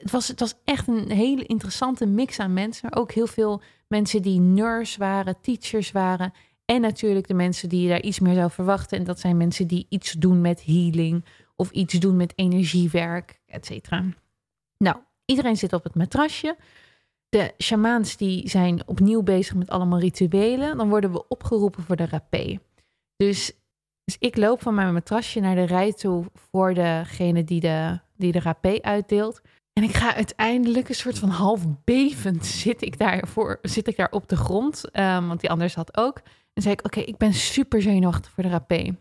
het was, het was echt een hele interessante mix aan mensen. Ook heel veel mensen die nurse waren, teachers waren. En natuurlijk de mensen die je daar iets meer zou verwachten. En dat zijn mensen die iets doen met healing of iets doen met energiewerk, et cetera. Nou, iedereen zit op het matrasje. De shamaans die zijn opnieuw bezig met allemaal rituelen. Dan worden we opgeroepen voor de rapé. Dus, dus ik loop van mijn matrasje naar de rij toe voor degene die de, die de rapé uitdeelt. En ik ga uiteindelijk een soort van half bevend zit ik daar, voor, zit ik daar op de grond. Um, want die anders had ook. En zei ik, oké, ik ben super zenuwachtig voor de rapé.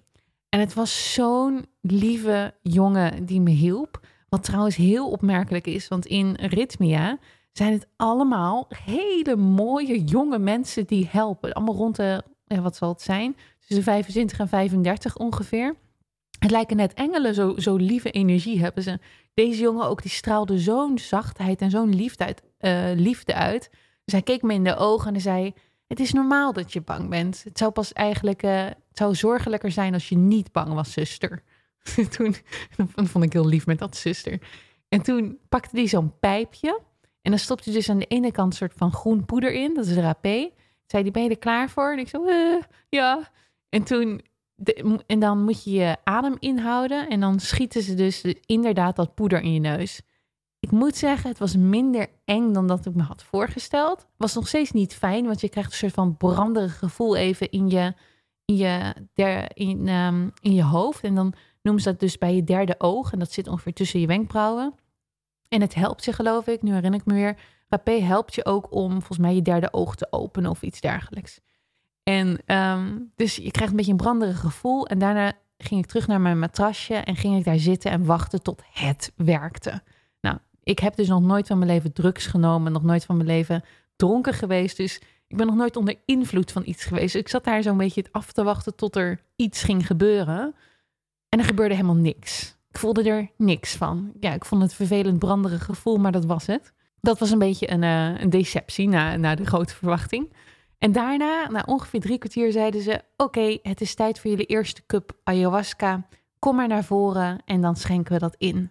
En het was zo'n lieve jongen die me hielp. Wat trouwens heel opmerkelijk is, want in Ritmia zijn het allemaal hele mooie jonge mensen die helpen. Allemaal rond de, wat zal het zijn? Tussen 25 en 35 ongeveer. Het lijken net engelen, zo, zo lieve energie hebben ze. Deze jongen ook, die straalde zo'n zachtheid en zo'n liefde uit, uh, liefde uit. Dus hij keek me in de ogen en zei... Het is normaal dat je bang bent. Het zou pas eigenlijk... Het zou zorgelijker zijn als je niet bang was, zuster. toen dat vond ik heel lief met dat zuster. En toen pakte hij zo'n pijpje. En dan stopte hij dus aan de ene kant een soort van groen poeder in. Dat is rapé. Zei die, ben je er klaar voor? En ik zo, uh, ja. En toen en dan moet je je adem inhouden en dan schieten ze dus inderdaad dat poeder in je neus. Ik moet zeggen, het was minder eng dan dat ik me had voorgesteld. Was nog steeds niet fijn, want je krijgt een soort van branderig gevoel even in je, in je, der, in, um, in je hoofd. En dan noemen ze dat dus bij je derde oog. En dat zit ongeveer tussen je wenkbrauwen. En het helpt je, geloof ik, nu herinner ik me weer. Rapé helpt je ook om volgens mij je derde oog te openen of iets dergelijks. En um, dus je krijgt een beetje een branderig gevoel. En daarna ging ik terug naar mijn matrasje en ging ik daar zitten en wachten tot het werkte. Nou, ik heb dus nog nooit van mijn leven drugs genomen, nog nooit van mijn leven dronken geweest. Dus ik ben nog nooit onder invloed van iets geweest. ik zat daar zo'n beetje af te wachten tot er iets ging gebeuren. En er gebeurde helemaal niks. Ik voelde er niks van. Ja, ik vond het vervelend branderig gevoel, maar dat was het. Dat was een beetje een, uh, een deceptie na, na de grote verwachting. En daarna, na ongeveer drie kwartier, zeiden ze: Oké, het is tijd voor jullie eerste cup ayahuasca. Kom maar naar voren en dan schenken we dat in.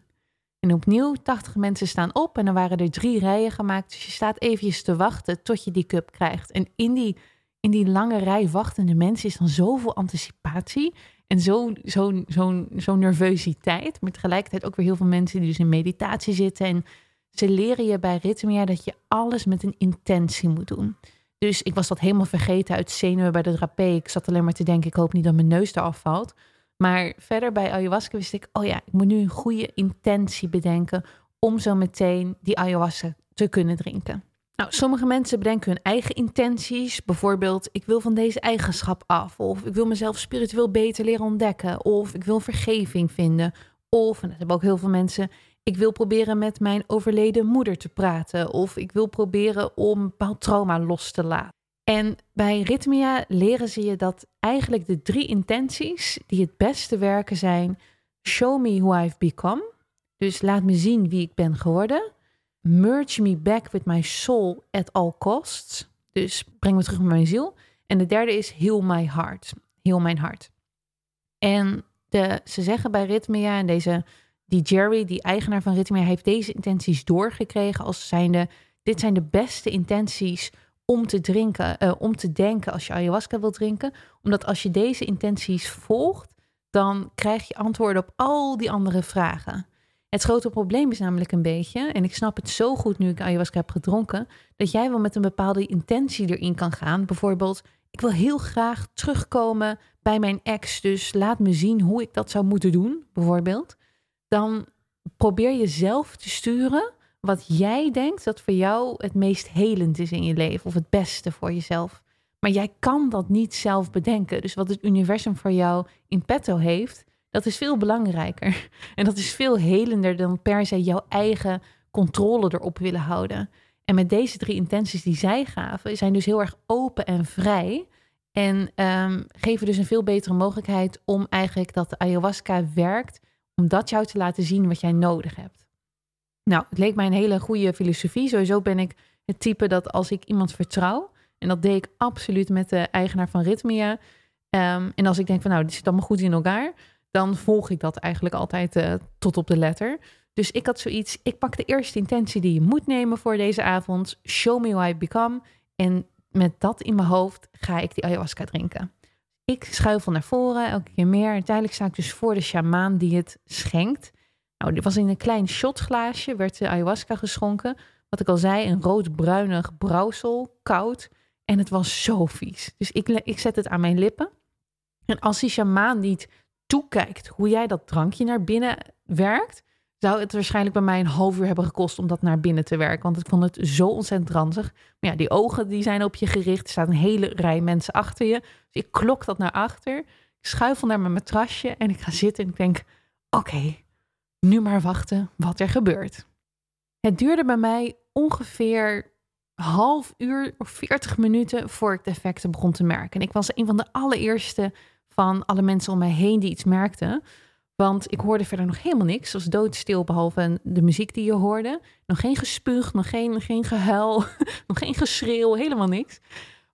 En opnieuw, 80 mensen staan op en dan waren er drie rijen gemaakt. Dus je staat eventjes te wachten tot je die cup krijgt. En in die, in die lange rij wachtende mensen is dan zoveel anticipatie en zo'n zo, zo, zo nervositeit. Maar tegelijkertijd ook weer heel veel mensen die dus in meditatie zitten. En ze leren je bij Rhythmia dat je alles met een intentie moet doen. Dus ik was dat helemaal vergeten uit zenuwen bij de drapé. Ik zat alleen maar te denken, ik hoop niet dat mijn neus eraf valt. Maar verder bij ayahuasca wist ik, oh ja, ik moet nu een goede intentie bedenken om zo meteen die ayahuasca te kunnen drinken. Nou, sommige mensen bedenken hun eigen intenties. Bijvoorbeeld, ik wil van deze eigenschap af. Of ik wil mezelf spiritueel beter leren ontdekken. Of ik wil vergeving vinden. Of, en dat hebben ook heel veel mensen, ik wil proberen met mijn overleden moeder te praten. Of ik wil proberen om een bepaald trauma los te laten. En bij Rhythmia leren ze je dat eigenlijk de drie intenties die het beste werken zijn: Show me who I've become. Dus laat me zien wie ik ben geworden. Merge me back with my soul at all costs. Dus breng me terug met mijn ziel. En de derde is heal my heart. Heal mijn hart. En de, ze zeggen bij Rhythmia en deze, die Jerry, die eigenaar van Rhythmia, heeft deze intenties doorgekregen als zijnde, dit zijn de beste intenties om te drinken, uh, om te denken als je ayahuasca wilt drinken. Omdat als je deze intenties volgt, dan krijg je antwoorden op al die andere vragen. Het grote probleem is namelijk een beetje, en ik snap het zo goed nu ik ayahuasca heb gedronken, dat jij wel met een bepaalde intentie erin kan gaan. Bijvoorbeeld, ik wil heel graag terugkomen bij mijn ex, dus laat me zien hoe ik dat zou moeten doen, bijvoorbeeld. Dan probeer je zelf te sturen wat jij denkt dat voor jou het meest helend is in je leven of het beste voor jezelf. Maar jij kan dat niet zelf bedenken. Dus wat het universum voor jou in petto heeft, dat is veel belangrijker. En dat is veel helender dan per se jouw eigen controle erop willen houden. En met deze drie intenties die zij gaven, zijn dus heel erg open en vrij. En um, geven dus een veel betere mogelijkheid om eigenlijk dat de ayahuasca werkt, om dat jou te laten zien wat jij nodig hebt. Nou, het leek mij een hele goede filosofie. Sowieso ben ik het type dat als ik iemand vertrouw, en dat deed ik absoluut met de eigenaar van Rhythmia. Um, en als ik denk van nou, dit zit allemaal goed in elkaar, dan volg ik dat eigenlijk altijd uh, tot op de letter. Dus ik had zoiets, ik pak de eerste intentie die je moet nemen voor deze avond. Show me who I become. En met dat in mijn hoofd ga ik die ayahuasca drinken. Ik schuifel naar voren, elke keer meer. Uiteindelijk sta ik dus voor de shamaan die het schenkt. Nou, dit was in een klein shotglaasje, werd de ayahuasca geschonken. Wat ik al zei, een rood-bruinig brouwsel, koud. En het was zo vies. Dus ik, ik zet het aan mijn lippen. En als die shamaan niet toekijkt hoe jij dat drankje naar binnen werkt, zou het waarschijnlijk bij mij een half uur hebben gekost om dat naar binnen te werken. Want ik vond het zo ontzettend ranzig. Maar ja, die ogen die zijn op je gericht. Er staat een hele rij mensen achter je. Dus ik klok dat naar achter. Ik schuifel naar mijn matrasje en ik ga zitten en ik denk, oké, nu maar wachten wat er gebeurt. Het duurde bij mij ongeveer half uur of 40 minuten voor ik de effecten begon te merken. En ik was een van de allereerste van alle mensen om mij heen die iets merkten. Want ik hoorde verder nog helemaal niks. Het was doodstil, behalve de muziek die je hoorde. Nog geen gespuug, nog geen, geen gehuil, nog geen geschreeuw, helemaal niks.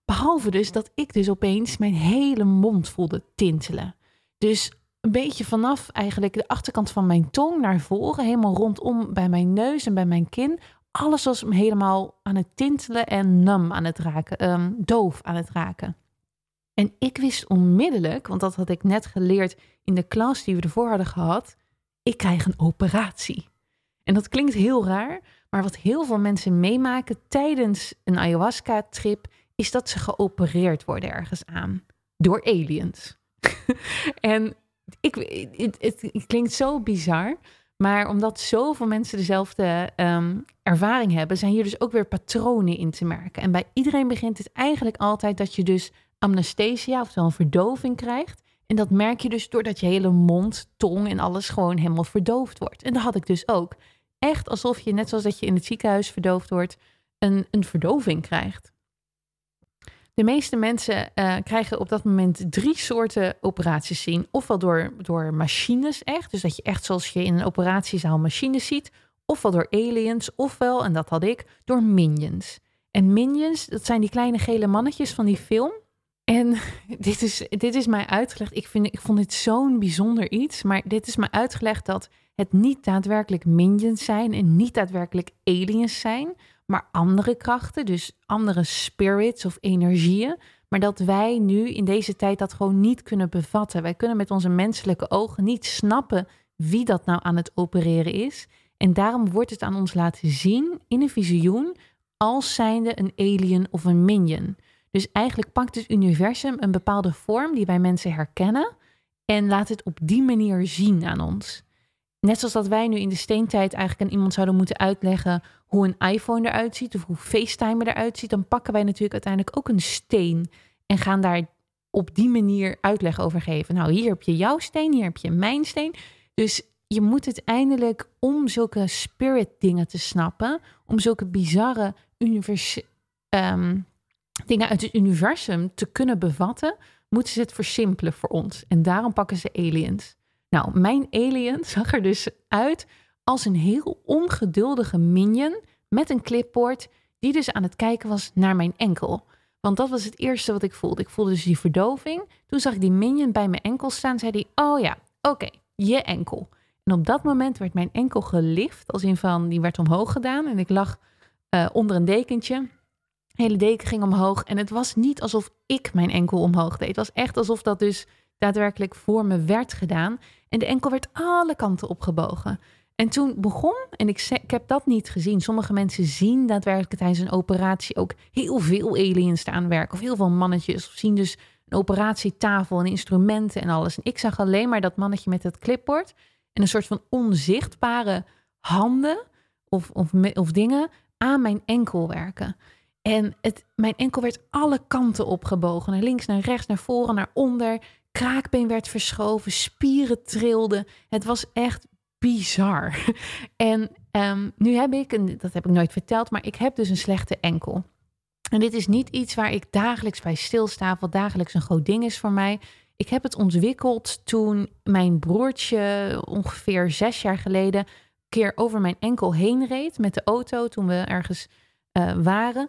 Behalve dus dat ik dus opeens mijn hele mond voelde tintelen. Dus een beetje vanaf eigenlijk de achterkant van mijn tong naar voren, helemaal rondom bij mijn neus en bij mijn kin. Alles was helemaal aan het tintelen en nam aan het raken, um, doof aan het raken. En ik wist onmiddellijk, want dat had ik net geleerd in de klas die we ervoor hadden gehad, ik krijg een operatie. En dat klinkt heel raar, maar wat heel veel mensen meemaken tijdens een ayahuasca-trip, is dat ze geopereerd worden ergens aan door aliens. en ik, het, het, klinkt zo bizar, maar omdat zoveel mensen dezelfde um, ervaring hebben, zijn hier dus ook weer patronen in te merken. En bij iedereen begint het eigenlijk altijd dat je dus amnesthesia, oftewel een verdoving krijgt. En dat merk je dus doordat je hele mond, tong en alles gewoon helemaal verdoofd wordt. En dat had ik dus ook. Echt alsof je, net zoals dat je in het ziekenhuis verdoofd wordt, een, een verdoving krijgt. De meeste mensen uh, krijgen op dat moment drie soorten operaties zien. Ofwel door, door machines echt, dus dat je echt zoals je in een operatiezaal machines ziet. ofwel door aliens, ofwel, en dat had ik, door minions. En minions, dat zijn die kleine gele mannetjes van die film. En dit is, dit is mij uitgelegd. Ik, vind, ik vond dit zo'n bijzonder iets. Maar dit is mij uitgelegd dat het niet daadwerkelijk minions zijn en niet daadwerkelijk aliens zijn, maar andere krachten, dus andere spirits of energieën. Maar dat wij nu in deze tijd dat gewoon niet kunnen bevatten. Wij kunnen met onze menselijke ogen niet snappen wie dat nou aan het opereren is. En daarom wordt het aan ons laten zien in een visioen als zijnde een alien of een minion. Dus eigenlijk pakt het universum een bepaalde vorm die wij mensen herkennen en laat het op die manier zien aan ons. Net zoals dat wij nu in de steentijd eigenlijk aan iemand zouden moeten uitleggen hoe een iPhone eruit ziet of hoe FaceTime eruit ziet, dan pakken wij natuurlijk uiteindelijk ook een steen en gaan daar op die manier uitleg over geven. Nou, hier heb je jouw steen, hier heb je mijn steen. Dus je moet het eindelijk om zulke spirit dingen te snappen, om zulke bizarre univers um, dingen uit het universum te kunnen bevatten, moeten ze het versimpelen voor ons. En daarom pakken ze aliens. Nou, mijn alien zag er dus uit als een heel ongeduldige minion met een clipboard die dus aan het kijken was naar mijn enkel. Want dat was het eerste wat ik voelde. Ik voelde dus die verdoving. Toen zag ik die minion bij mijn enkel staan. Zei hij, oh ja, oké, je enkel. En op dat moment werd mijn enkel gelift. Als in van, die werd omhoog gedaan. En ik lag uh, onder een dekentje. Hele deken ging omhoog. En het was niet alsof ik mijn enkel omhoog deed. Het was echt alsof dat dus daadwerkelijk voor me werd gedaan. En de enkel werd alle kanten opgebogen. En toen begon, en ik, ik heb dat niet gezien. Sommige mensen zien daadwerkelijk tijdens een operatie ook heel veel aliens staan werken. Of heel veel mannetjes. Of zien dus een operatietafel en instrumenten en alles. En ik zag alleen maar dat mannetje met het clipboard. En een soort van onzichtbare handen of, of, of dingen aan mijn enkel werken. En het, mijn enkel werd alle kanten opgebogen. Naar links, naar rechts, naar voren, naar onder. Kraakbeen werd verschoven, spieren trilden. Het was echt bizar. En um, nu heb ik, en dat heb ik nooit verteld, maar ik heb dus een slechte enkel. En dit is niet iets waar ik dagelijks bij stilsta, wat dagelijks een groot ding is voor mij. Ik heb het ontwikkeld toen mijn broertje ongeveer zes jaar geleden een keer over mijn enkel heen reed met de auto toen we ergens uh, waren.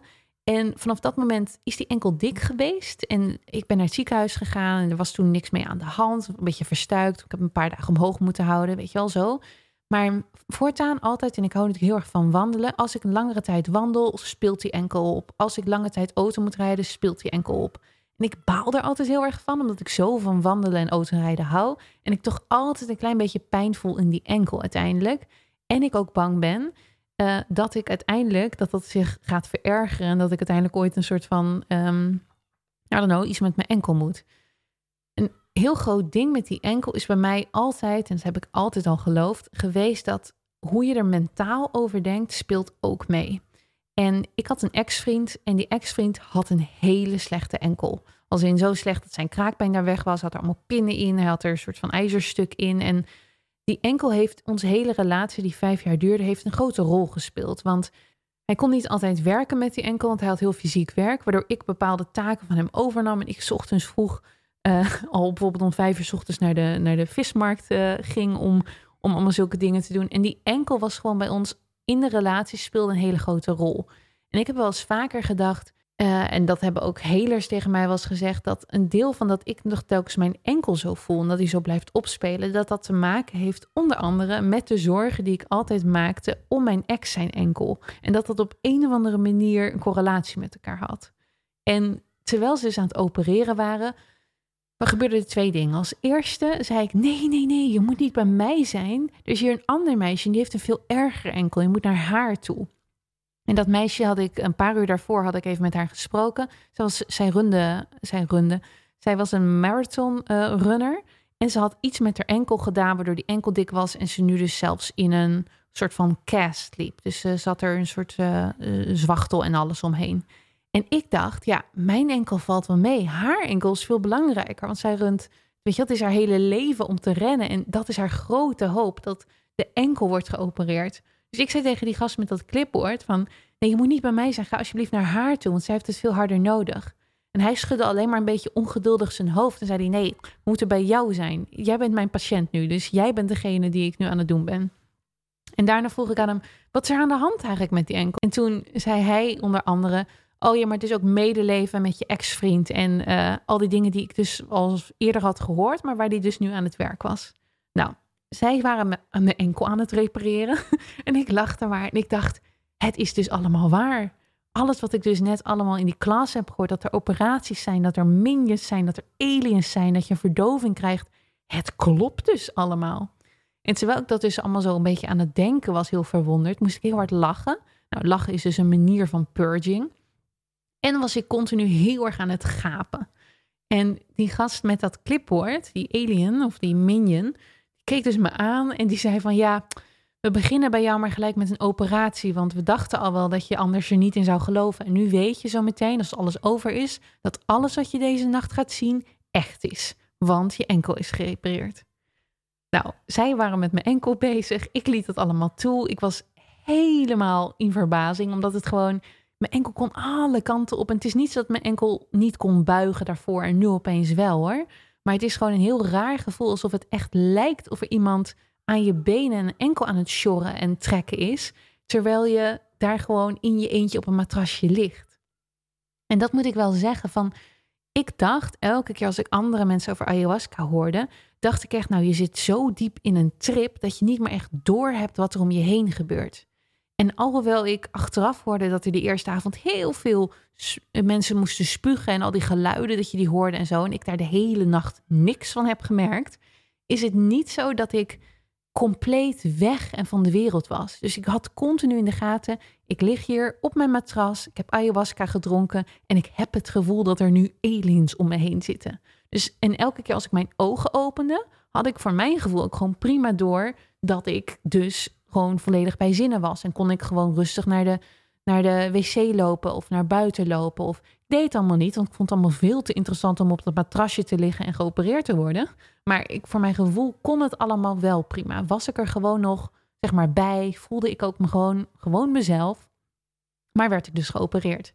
En vanaf dat moment is die enkel dik geweest. En ik ben naar het ziekenhuis gegaan en er was toen niks mee aan de hand. Een beetje verstuikt. Ik heb een paar dagen omhoog moeten houden, weet je wel zo. Maar voortaan altijd, en ik hou natuurlijk heel erg van wandelen. Als ik een langere tijd wandel, speelt die enkel op. Als ik lange tijd auto moet rijden, speelt die enkel op. En ik baal er altijd heel erg van, omdat ik zo van wandelen en autorijden hou. En ik toch altijd een klein beetje pijn voel in die enkel uiteindelijk. En ik ook bang ben uh, dat ik uiteindelijk, dat dat zich gaat verergeren en dat ik uiteindelijk ooit een soort van, um, I don't know, iets met mijn enkel moet. Een heel groot ding met die enkel is bij mij altijd, en dat heb ik altijd al geloofd, geweest dat hoe je er mentaal over denkt, speelt ook mee. En ik had een ex-vriend en die ex-vriend had een hele slechte enkel. Als in zo slecht dat zijn kraakbeen daar weg was, had er allemaal pinnen in, hij had er een soort van ijzerstuk in en die enkel heeft onze hele relatie, die vijf jaar duurde, heeft een grote rol gespeeld. Want hij kon niet altijd werken met die enkel, want hij had heel fysiek werk, waardoor ik bepaalde taken van hem overnam. En ik ochtends vroeg, uh, al bijvoorbeeld om vijf uur s ochtends naar de, naar de vismarkt uh, ging om, om allemaal zulke dingen te doen. En die enkel was gewoon bij ons in de relatie speelde een hele grote rol. En ik heb wel eens vaker gedacht, uh, en dat hebben ook helers tegen mij was gezegd, dat een deel van dat ik nog telkens mijn enkel zo voel en dat hij zo blijft opspelen, dat dat te maken heeft onder andere met de zorgen die ik altijd maakte om mijn ex zijn enkel. En dat dat op een of andere manier een correlatie met elkaar had. En terwijl ze dus aan het opereren waren, gebeurden er twee dingen. Als eerste zei ik: Nee, nee, nee, je moet niet bij mij zijn. Er is hier een ander meisje en die heeft een veel erger enkel. Je moet naar haar toe. En dat meisje had ik een paar uur daarvoor had ik even met haar gesproken. Zij, was, zij, runde, zij runde. Zij was een marathon uh, runner. En ze had iets met haar enkel gedaan, waardoor die enkel dik was. En ze nu dus zelfs in een soort van cast liep. Dus ze zat er een soort uh, zwachtel en alles omheen. En ik dacht, ja, mijn enkel valt wel mee. Haar enkel is veel belangrijker. Want zij runt, weet je, dat is haar hele leven om te rennen. En dat is haar grote hoop, dat de enkel wordt geopereerd. Dus ik zei tegen die gast met dat clipboard van... nee, je moet niet bij mij zijn, ga alsjeblieft naar haar toe... want zij heeft het veel harder nodig. En hij schudde alleen maar een beetje ongeduldig zijn hoofd... en zei hij, nee, we moeten bij jou zijn. Jij bent mijn patiënt nu, dus jij bent degene die ik nu aan het doen ben. En daarna vroeg ik aan hem, wat is er aan de hand eigenlijk met die enkel? En toen zei hij onder andere, oh ja, maar het is ook medeleven met je ex-vriend. En uh, al die dingen die ik dus al eerder had gehoord, maar waar die dus nu aan het werk was. Nou, zij waren me, mijn enkel aan het repareren. en ik lachte maar en ik dacht, het is dus allemaal waar. Alles wat ik dus net allemaal in die klas heb gehoord, dat er operaties zijn, dat er minions zijn, dat er aliens zijn, dat je verdoving krijgt. Het klopt dus allemaal. En terwijl ik dat dus allemaal zo een beetje aan het denken was, heel verwonderd, moest ik heel hard lachen. Nou, lachen is dus een manier van purging. En was ik continu heel erg aan het gapen. En die gast met dat clipboard, die alien of die minion, keek dus me aan en die zei van ja, we beginnen bij jou maar gelijk met een operatie, want we dachten al wel dat je anders er niet in zou geloven. En nu weet je zo meteen, als alles over is, dat alles wat je deze nacht gaat zien echt is, want je enkel is gerepareerd. Nou, zij waren met mijn enkel bezig. Ik liet het allemaal toe. Ik was helemaal in verbazing, omdat het gewoon. Mijn enkel kon alle kanten op. En het is niet zo dat mijn enkel niet kon buigen daarvoor en nu opeens wel hoor. Maar het is gewoon een heel raar gevoel, alsof het echt lijkt of er iemand aan je benen en enkel aan het sjorren en trekken is, terwijl je daar gewoon in je eentje op een matrasje ligt. En dat moet ik wel zeggen van, ik dacht elke keer als ik andere mensen over ayahuasca hoorde, dacht ik echt, nou je zit zo diep in een trip dat je niet meer echt door hebt wat er om je heen gebeurt. En alhoewel ik achteraf hoorde dat er de eerste avond heel veel mensen moesten spugen en al die geluiden dat je die hoorde en zo, en ik daar de hele nacht niks van heb gemerkt, is het niet zo dat ik compleet weg en van de wereld was. Dus ik had continu in de gaten, ik lig hier op mijn matras, ik heb ayahuasca gedronken en ik heb het gevoel dat er nu aliens om me heen zitten. Dus en elke keer als ik mijn ogen opende, had ik voor mijn gevoel ook gewoon prima door dat ik dus gewoon volledig bij zinnen was. En kon ik gewoon rustig naar de, naar de wc lopen of naar buiten lopen. Of deed allemaal niet, want ik vond het allemaal veel te interessant om op dat matrasje te liggen en geopereerd te worden. Maar ik, voor mijn gevoel kon het allemaal wel prima. Was ik er gewoon nog, zeg maar, bij. Voelde ik ook me gewoon, gewoon mezelf. Maar werd ik dus geopereerd.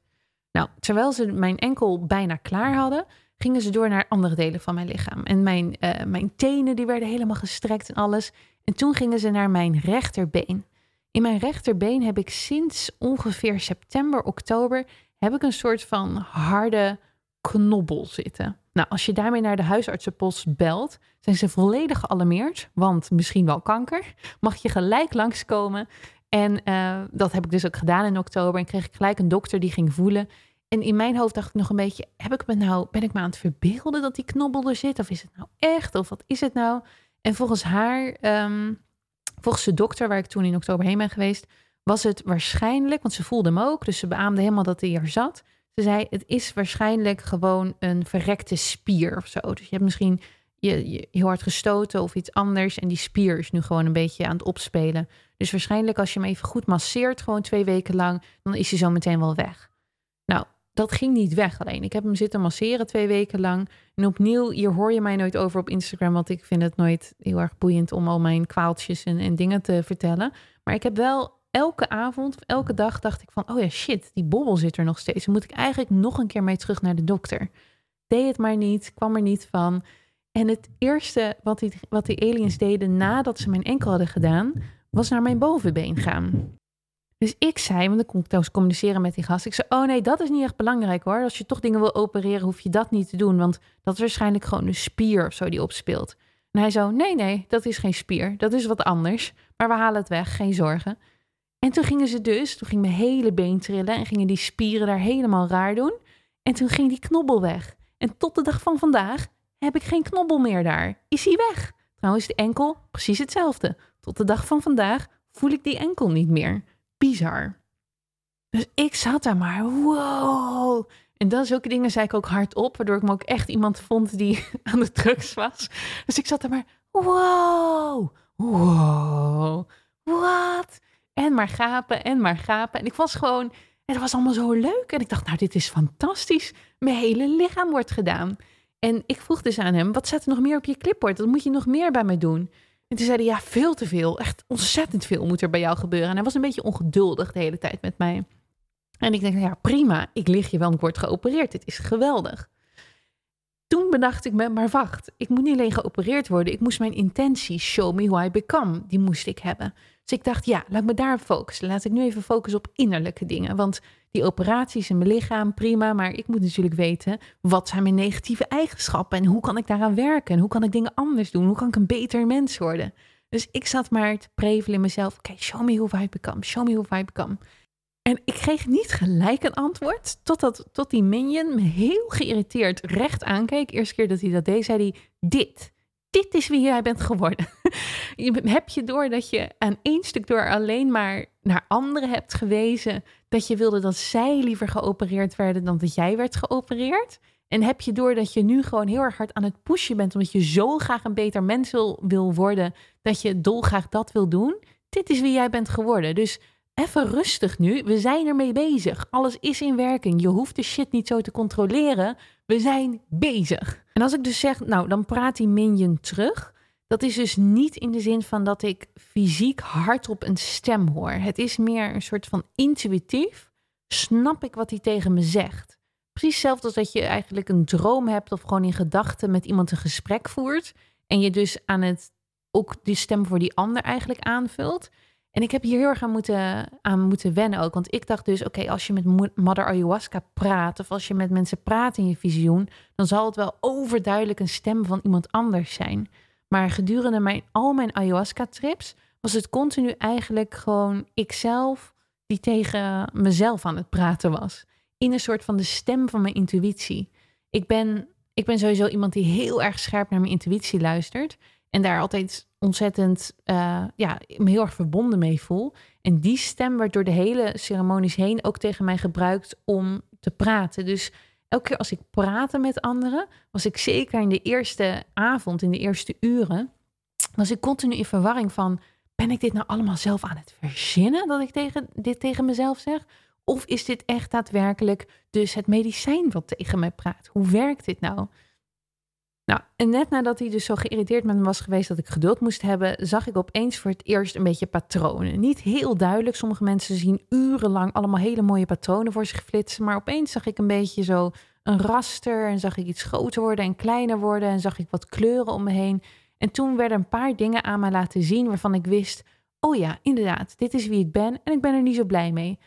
Nou, terwijl ze mijn enkel bijna klaar hadden, gingen ze door naar andere delen van mijn lichaam. En mijn, uh, mijn tenen die werden helemaal gestrekt en alles. En toen gingen ze naar mijn rechterbeen. In mijn rechterbeen heb ik sinds ongeveer september, oktober, heb ik een soort van harde knobbel zitten. Nou, als je daarmee naar de huisartsenpost belt, zijn ze volledig gealarmeerd, want misschien wel kanker. Mag je gelijk langskomen. En uh, dat heb ik dus ook gedaan in oktober. En kreeg ik gelijk een dokter die ging voelen. En in mijn hoofd dacht ik nog een beetje: heb ik me nou, ben ik me aan het verbeelden dat die knobbel er zit? Of is het nou echt? Of wat is het nou? En volgens haar, um, volgens de dokter waar ik toen in oktober heen ben geweest, was het waarschijnlijk, want ze voelde hem ook, dus ze beaamde helemaal dat hij er zat. Ze zei: het is waarschijnlijk gewoon een verrekte spier of zo. Dus je hebt misschien je, je heel hard gestoten of iets anders. En die spier is nu gewoon een beetje aan het opspelen. Dus waarschijnlijk als je hem even goed masseert, gewoon twee weken lang, dan is hij zo meteen wel weg. Dat ging niet weg alleen. Ik heb hem zitten masseren twee weken lang. En opnieuw, hier hoor je mij nooit over op Instagram, want ik vind het nooit heel erg boeiend om al mijn kwaaltjes en, en dingen te vertellen. Maar ik heb wel elke avond of elke dag dacht ik van, oh ja, shit, die bobbel zit er nog steeds. Dan moet ik eigenlijk nog een keer mee terug naar de dokter. Deed het maar niet, kwam er niet van. En het eerste wat die, wat die aliens deden nadat ze mijn enkel hadden gedaan, was naar mijn bovenbeen gaan. Dus ik zei, want dan kon ik trouwens communiceren met die gast. Ik zei, oh nee, dat is niet echt belangrijk hoor. Als je toch dingen wil opereren, hoef je dat niet te doen. Want dat is waarschijnlijk gewoon een spier of zo die opspeelt. En hij zo, nee, nee, dat is geen spier. Dat is wat anders. Maar we halen het weg, geen zorgen. En toen gingen ze dus, toen ging mijn hele been trillen en gingen die spieren daar helemaal raar doen. En toen ging die knobbel weg. En tot de dag van vandaag heb ik geen knobbel meer daar. Is hij weg? Trouwens, de enkel precies hetzelfde. Tot de dag van vandaag voel ik die enkel niet meer bizar. Dus ik zat daar maar, wow. En dat zulke dingen zei ik ook hardop, waardoor ik me ook echt iemand vond die aan de drugs was. Dus ik zat er maar, wow, wow, wat? En maar gapen en maar gapen. En ik was gewoon, het was allemaal zo leuk. En ik dacht, nou, dit is fantastisch. Mijn hele lichaam wordt gedaan. En ik vroeg dus aan hem, wat staat er nog meer op je clipboard? Dat moet je nog meer bij mij doen. En toen zei ja, veel te veel. Echt ontzettend veel moet er bij jou gebeuren. En hij was een beetje ongeduldig de hele tijd met mij. En ik denk, ja, prima. Ik lig je wel, ik word geopereerd. Dit is geweldig. Toen bedacht ik me, maar wacht. Ik moet niet alleen geopereerd worden. Ik moest mijn intentie, show me who I become, die moest ik hebben. Dus ik dacht, ja, laat me daar focussen. Laat ik nu even focussen op innerlijke dingen. Want die operaties in mijn lichaam, prima. Maar ik moet natuurlijk weten, wat zijn mijn negatieve eigenschappen? En hoe kan ik daaraan werken? En hoe kan ik dingen anders doen? Hoe kan ik een beter mens worden? Dus ik zat maar te prevelen in mezelf. Oké, show me who I become. Show me who I become. En ik kreeg niet gelijk een antwoord, totdat, tot die minion me heel geïrriteerd recht aankeek. Eerste keer dat hij dat deed, zei hij, dit, dit is wie jij bent geworden. heb je door dat je aan één stuk door alleen maar naar anderen hebt gewezen, dat je wilde dat zij liever geopereerd werden dan dat jij werd geopereerd? En heb je door dat je nu gewoon heel erg hard aan het pushen bent, omdat je zo graag een beter mens wil, worden, dat je dolgraag dat wil doen? Dit is wie jij bent geworden. Dus even rustig nu. We zijn ermee bezig. Alles is in werking. Je hoeft de shit niet zo te controleren. We zijn bezig. En als ik dus zeg, nou, dan praat die minion terug. Dat is dus niet in de zin van dat ik fysiek hardop een stem hoor. Het is meer een soort van intuïtief. Snap ik wat hij tegen me zegt? Precies hetzelfde als dat je eigenlijk een droom hebt of gewoon in gedachten met iemand een gesprek voert. En je dus aan het ook die stem voor die ander eigenlijk aanvult. En ik heb hier heel erg aan moeten, aan moeten wennen ook. Want ik dacht dus, oké, als je met Mother Ayahuasca praat... of als je met mensen praat in je visioen... dan zal het wel overduidelijk een stem van iemand anders zijn. Maar gedurende mijn, al mijn Ayahuasca-trips... was het continu eigenlijk gewoon ikzelf... die tegen mezelf aan het praten was. In een soort van de stem van mijn intuïtie. Ik ben, ik ben sowieso iemand die heel erg scherp naar mijn intuïtie luistert... En daar altijd ontzettend uh, ja, me heel erg verbonden mee voel. En die stem werd door de hele ceremonies heen ook tegen mij gebruikt om te praten. Dus elke keer als ik praatte met anderen, was ik zeker in de eerste avond, in de eerste uren, was ik continu in verwarring van, ben ik dit nou allemaal zelf aan het verzinnen dat ik tegen, dit tegen mezelf zeg? Of is dit echt daadwerkelijk dus het medicijn wat tegen mij praat? Hoe werkt dit nou? Nou, en net nadat hij dus zo geïrriteerd met me was geweest dat ik geduld moest hebben, zag ik opeens voor het eerst een beetje patronen. Niet heel duidelijk. Sommige mensen zien urenlang allemaal hele mooie patronen voor zich flitsen. Maar opeens zag ik een beetje zo een raster en zag ik iets groter worden en kleiner worden en zag ik wat kleuren om me heen. En toen werden een paar dingen aan me laten zien waarvan ik wist: oh ja, inderdaad, dit is wie ik ben en ik ben er niet zo blij mee.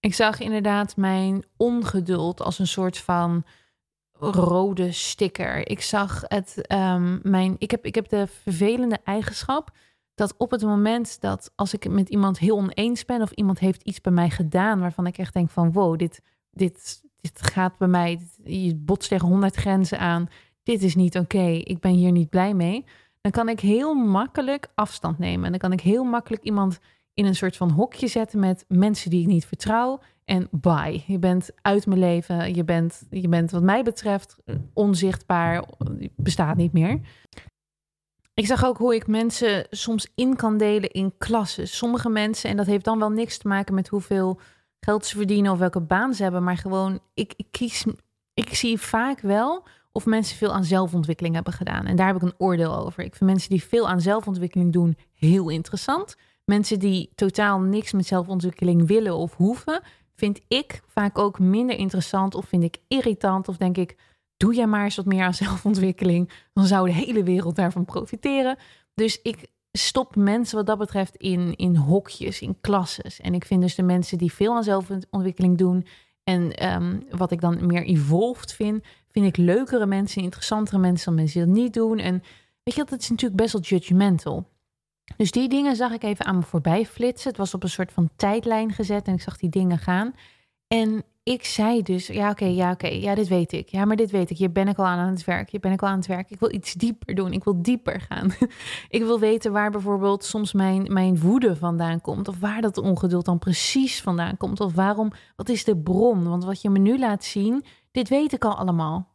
Ik zag inderdaad mijn ongeduld als een soort van rode sticker. Ik zag het, um, mijn, ik heb, ik heb de vervelende eigenschap dat op het moment dat als ik met iemand heel oneens ben of iemand heeft iets bij mij gedaan waarvan ik echt denk van wow, dit, dit, dit gaat bij mij, je botst tegen honderd grenzen aan, dit is niet oké, ik ben hier niet blij mee, dan kan ik heel makkelijk afstand nemen. En dan kan ik heel makkelijk iemand in een soort van hokje zetten met mensen die ik niet vertrouw en bye. Je bent uit mijn leven. Je bent, je bent wat mij betreft onzichtbaar. Bestaat niet meer. Ik zag ook hoe ik mensen soms in kan delen in klassen. Sommige mensen, en dat heeft dan wel niks te maken met hoeveel geld ze verdienen of welke baan ze hebben, maar gewoon, ik, ik kies, ik zie vaak wel of mensen veel aan zelfontwikkeling hebben gedaan. En daar heb ik een oordeel over. Ik vind mensen die veel aan zelfontwikkeling doen heel interessant. Mensen die totaal niks met zelfontwikkeling willen of hoeven, vind ik vaak ook minder interessant of vind ik irritant of denk ik, doe jij maar eens wat meer aan zelfontwikkeling, dan zou de hele wereld daarvan profiteren. Dus ik stop mensen wat dat betreft in, in hokjes, in klasses. En ik vind dus de mensen die veel aan zelfontwikkeling doen en ehm, wat ik dan meer evolved vind, vind ik leukere mensen, interessantere mensen dan mensen die dat niet doen. En weet je, dat is natuurlijk best wel judgmental. Dus die dingen zag ik even aan me voorbij flitsen. Het was op een soort van tijdlijn gezet en ik zag die dingen gaan. En ik zei dus, ja oké, ja oké, ja dit weet ik. Ja, maar dit weet ik. Hier ben ik al aan het werk. Hier ben ik al aan het werk. Ik wil iets dieper doen. Ik wil dieper gaan. ik wil weten waar bijvoorbeeld soms mijn, mijn woede vandaan komt. Of waar dat ongeduld dan precies vandaan komt. Of waarom, wat is de bron? Want wat je me nu laat zien, dit weet ik al allemaal.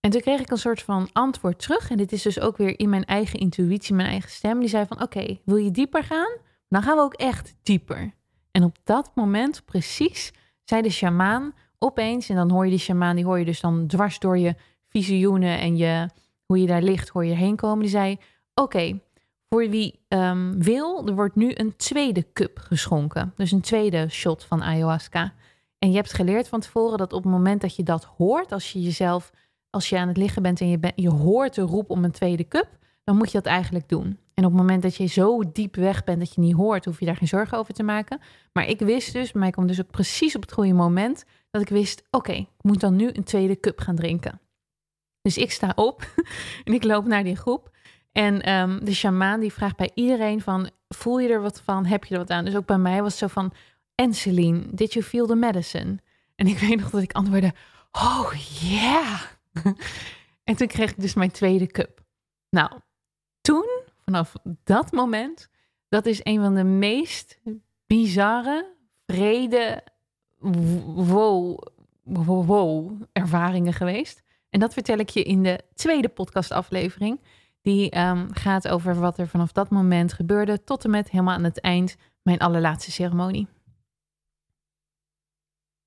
En toen kreeg ik een soort van antwoord terug. En dit is dus ook weer in mijn eigen intuïtie, mijn eigen stem. Die zei van oké, wil je dieper gaan? Dan gaan we ook echt dieper. En op dat moment precies zei de shamaan opeens, en dan hoor je die shamaan, die hoor je dus dan dwars door je visioenen en je, hoe je daar ligt, hoor je heen komen. Die zei, oké, voor wie um, wil, er wordt nu een tweede cup geschonken. Dus een tweede shot van ayahuasca. En je hebt geleerd van tevoren dat op het moment dat je dat hoort, als je jezelf als je aan het liggen bent en je, je hoort de roep om een tweede cup, dan moet je dat eigenlijk doen. En op het moment dat je zo diep weg bent dat je niet hoort, hoef je daar geen zorgen over te maken. Maar ik wist dus, mij kwam dus ook precies op het goede moment, dat ik wist, oké, ik moet dan nu een tweede cup gaan drinken. Dus ik sta op en ik loop naar die groep. En ehm, de shamaan die vraagt bij iedereen van, voel je er wat van? Heb je er wat aan? Dus ook bij mij was het zo van, en Celine, did you feel the medicine? En ik weet nog dat ik antwoordde, oh yeah. en toen kreeg ik dus mijn tweede cup. Nou, toen, vanaf dat moment, dat is een van de meest bizarre, vrede, wow, wow, wow ervaringen geweest. En dat vertel ik je in de tweede podcastaflevering. Die um, gaat over wat er vanaf dat moment gebeurde tot en met helemaal aan het eind mijn allerlaatste ceremonie.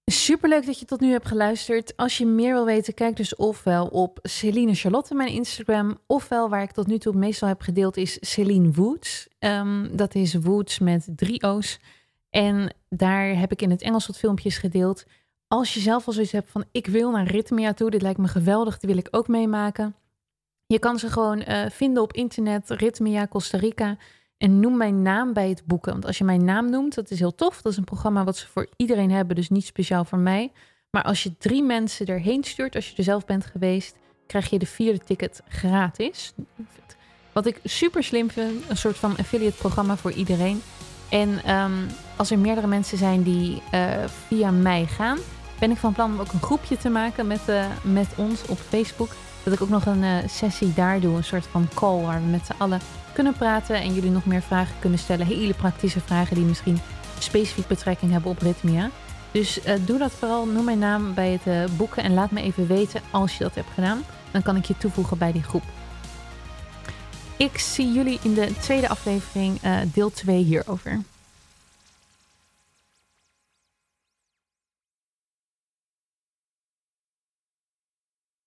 Superleuk dat je tot nu hebt geluisterd. Als je meer wil weten, kijk dus ofwel op Celine Charlotte, mijn Instagram, ofwel waar ik tot nu toe meestal heb gedeeld is Celine Woods. Um, dat is Woods met drie O's. En daar heb ik in het Engels wat filmpjes gedeeld. Als je zelf al zoiets hebt van ik wil naar Ritmia toe, dit lijkt me geweldig, die wil ik ook meemaken. Je kan ze gewoon uh, vinden op internet, Ritmia Costa Rica. En noem mijn naam bij het boeken. Want als je mijn naam noemt, dat is heel tof. Dat is een programma wat ze voor iedereen hebben, dus niet speciaal voor mij. Maar als je drie mensen erheen stuurt, als je er zelf bent geweest, krijg je de vierde ticket gratis. Wat ik super slim vind, een soort van affiliate programma voor iedereen. En um, als er meerdere mensen zijn die uh, via mij gaan, ben ik van plan om ook een groepje te maken met, uh, met ons op Facebook. Dat ik ook nog een uh, sessie daar doe, een soort van call waar we met z'n allen kunnen praten en jullie nog meer vragen kunnen stellen. Hele praktische vragen die misschien specifiek betrekking hebben op ritmia. Dus uh, doe dat vooral, noem mijn naam bij het uh, boeken en laat me even weten als je dat hebt gedaan. Dan kan ik je toevoegen bij die groep. Ik zie jullie in de tweede aflevering, uh, deel 2 hierover.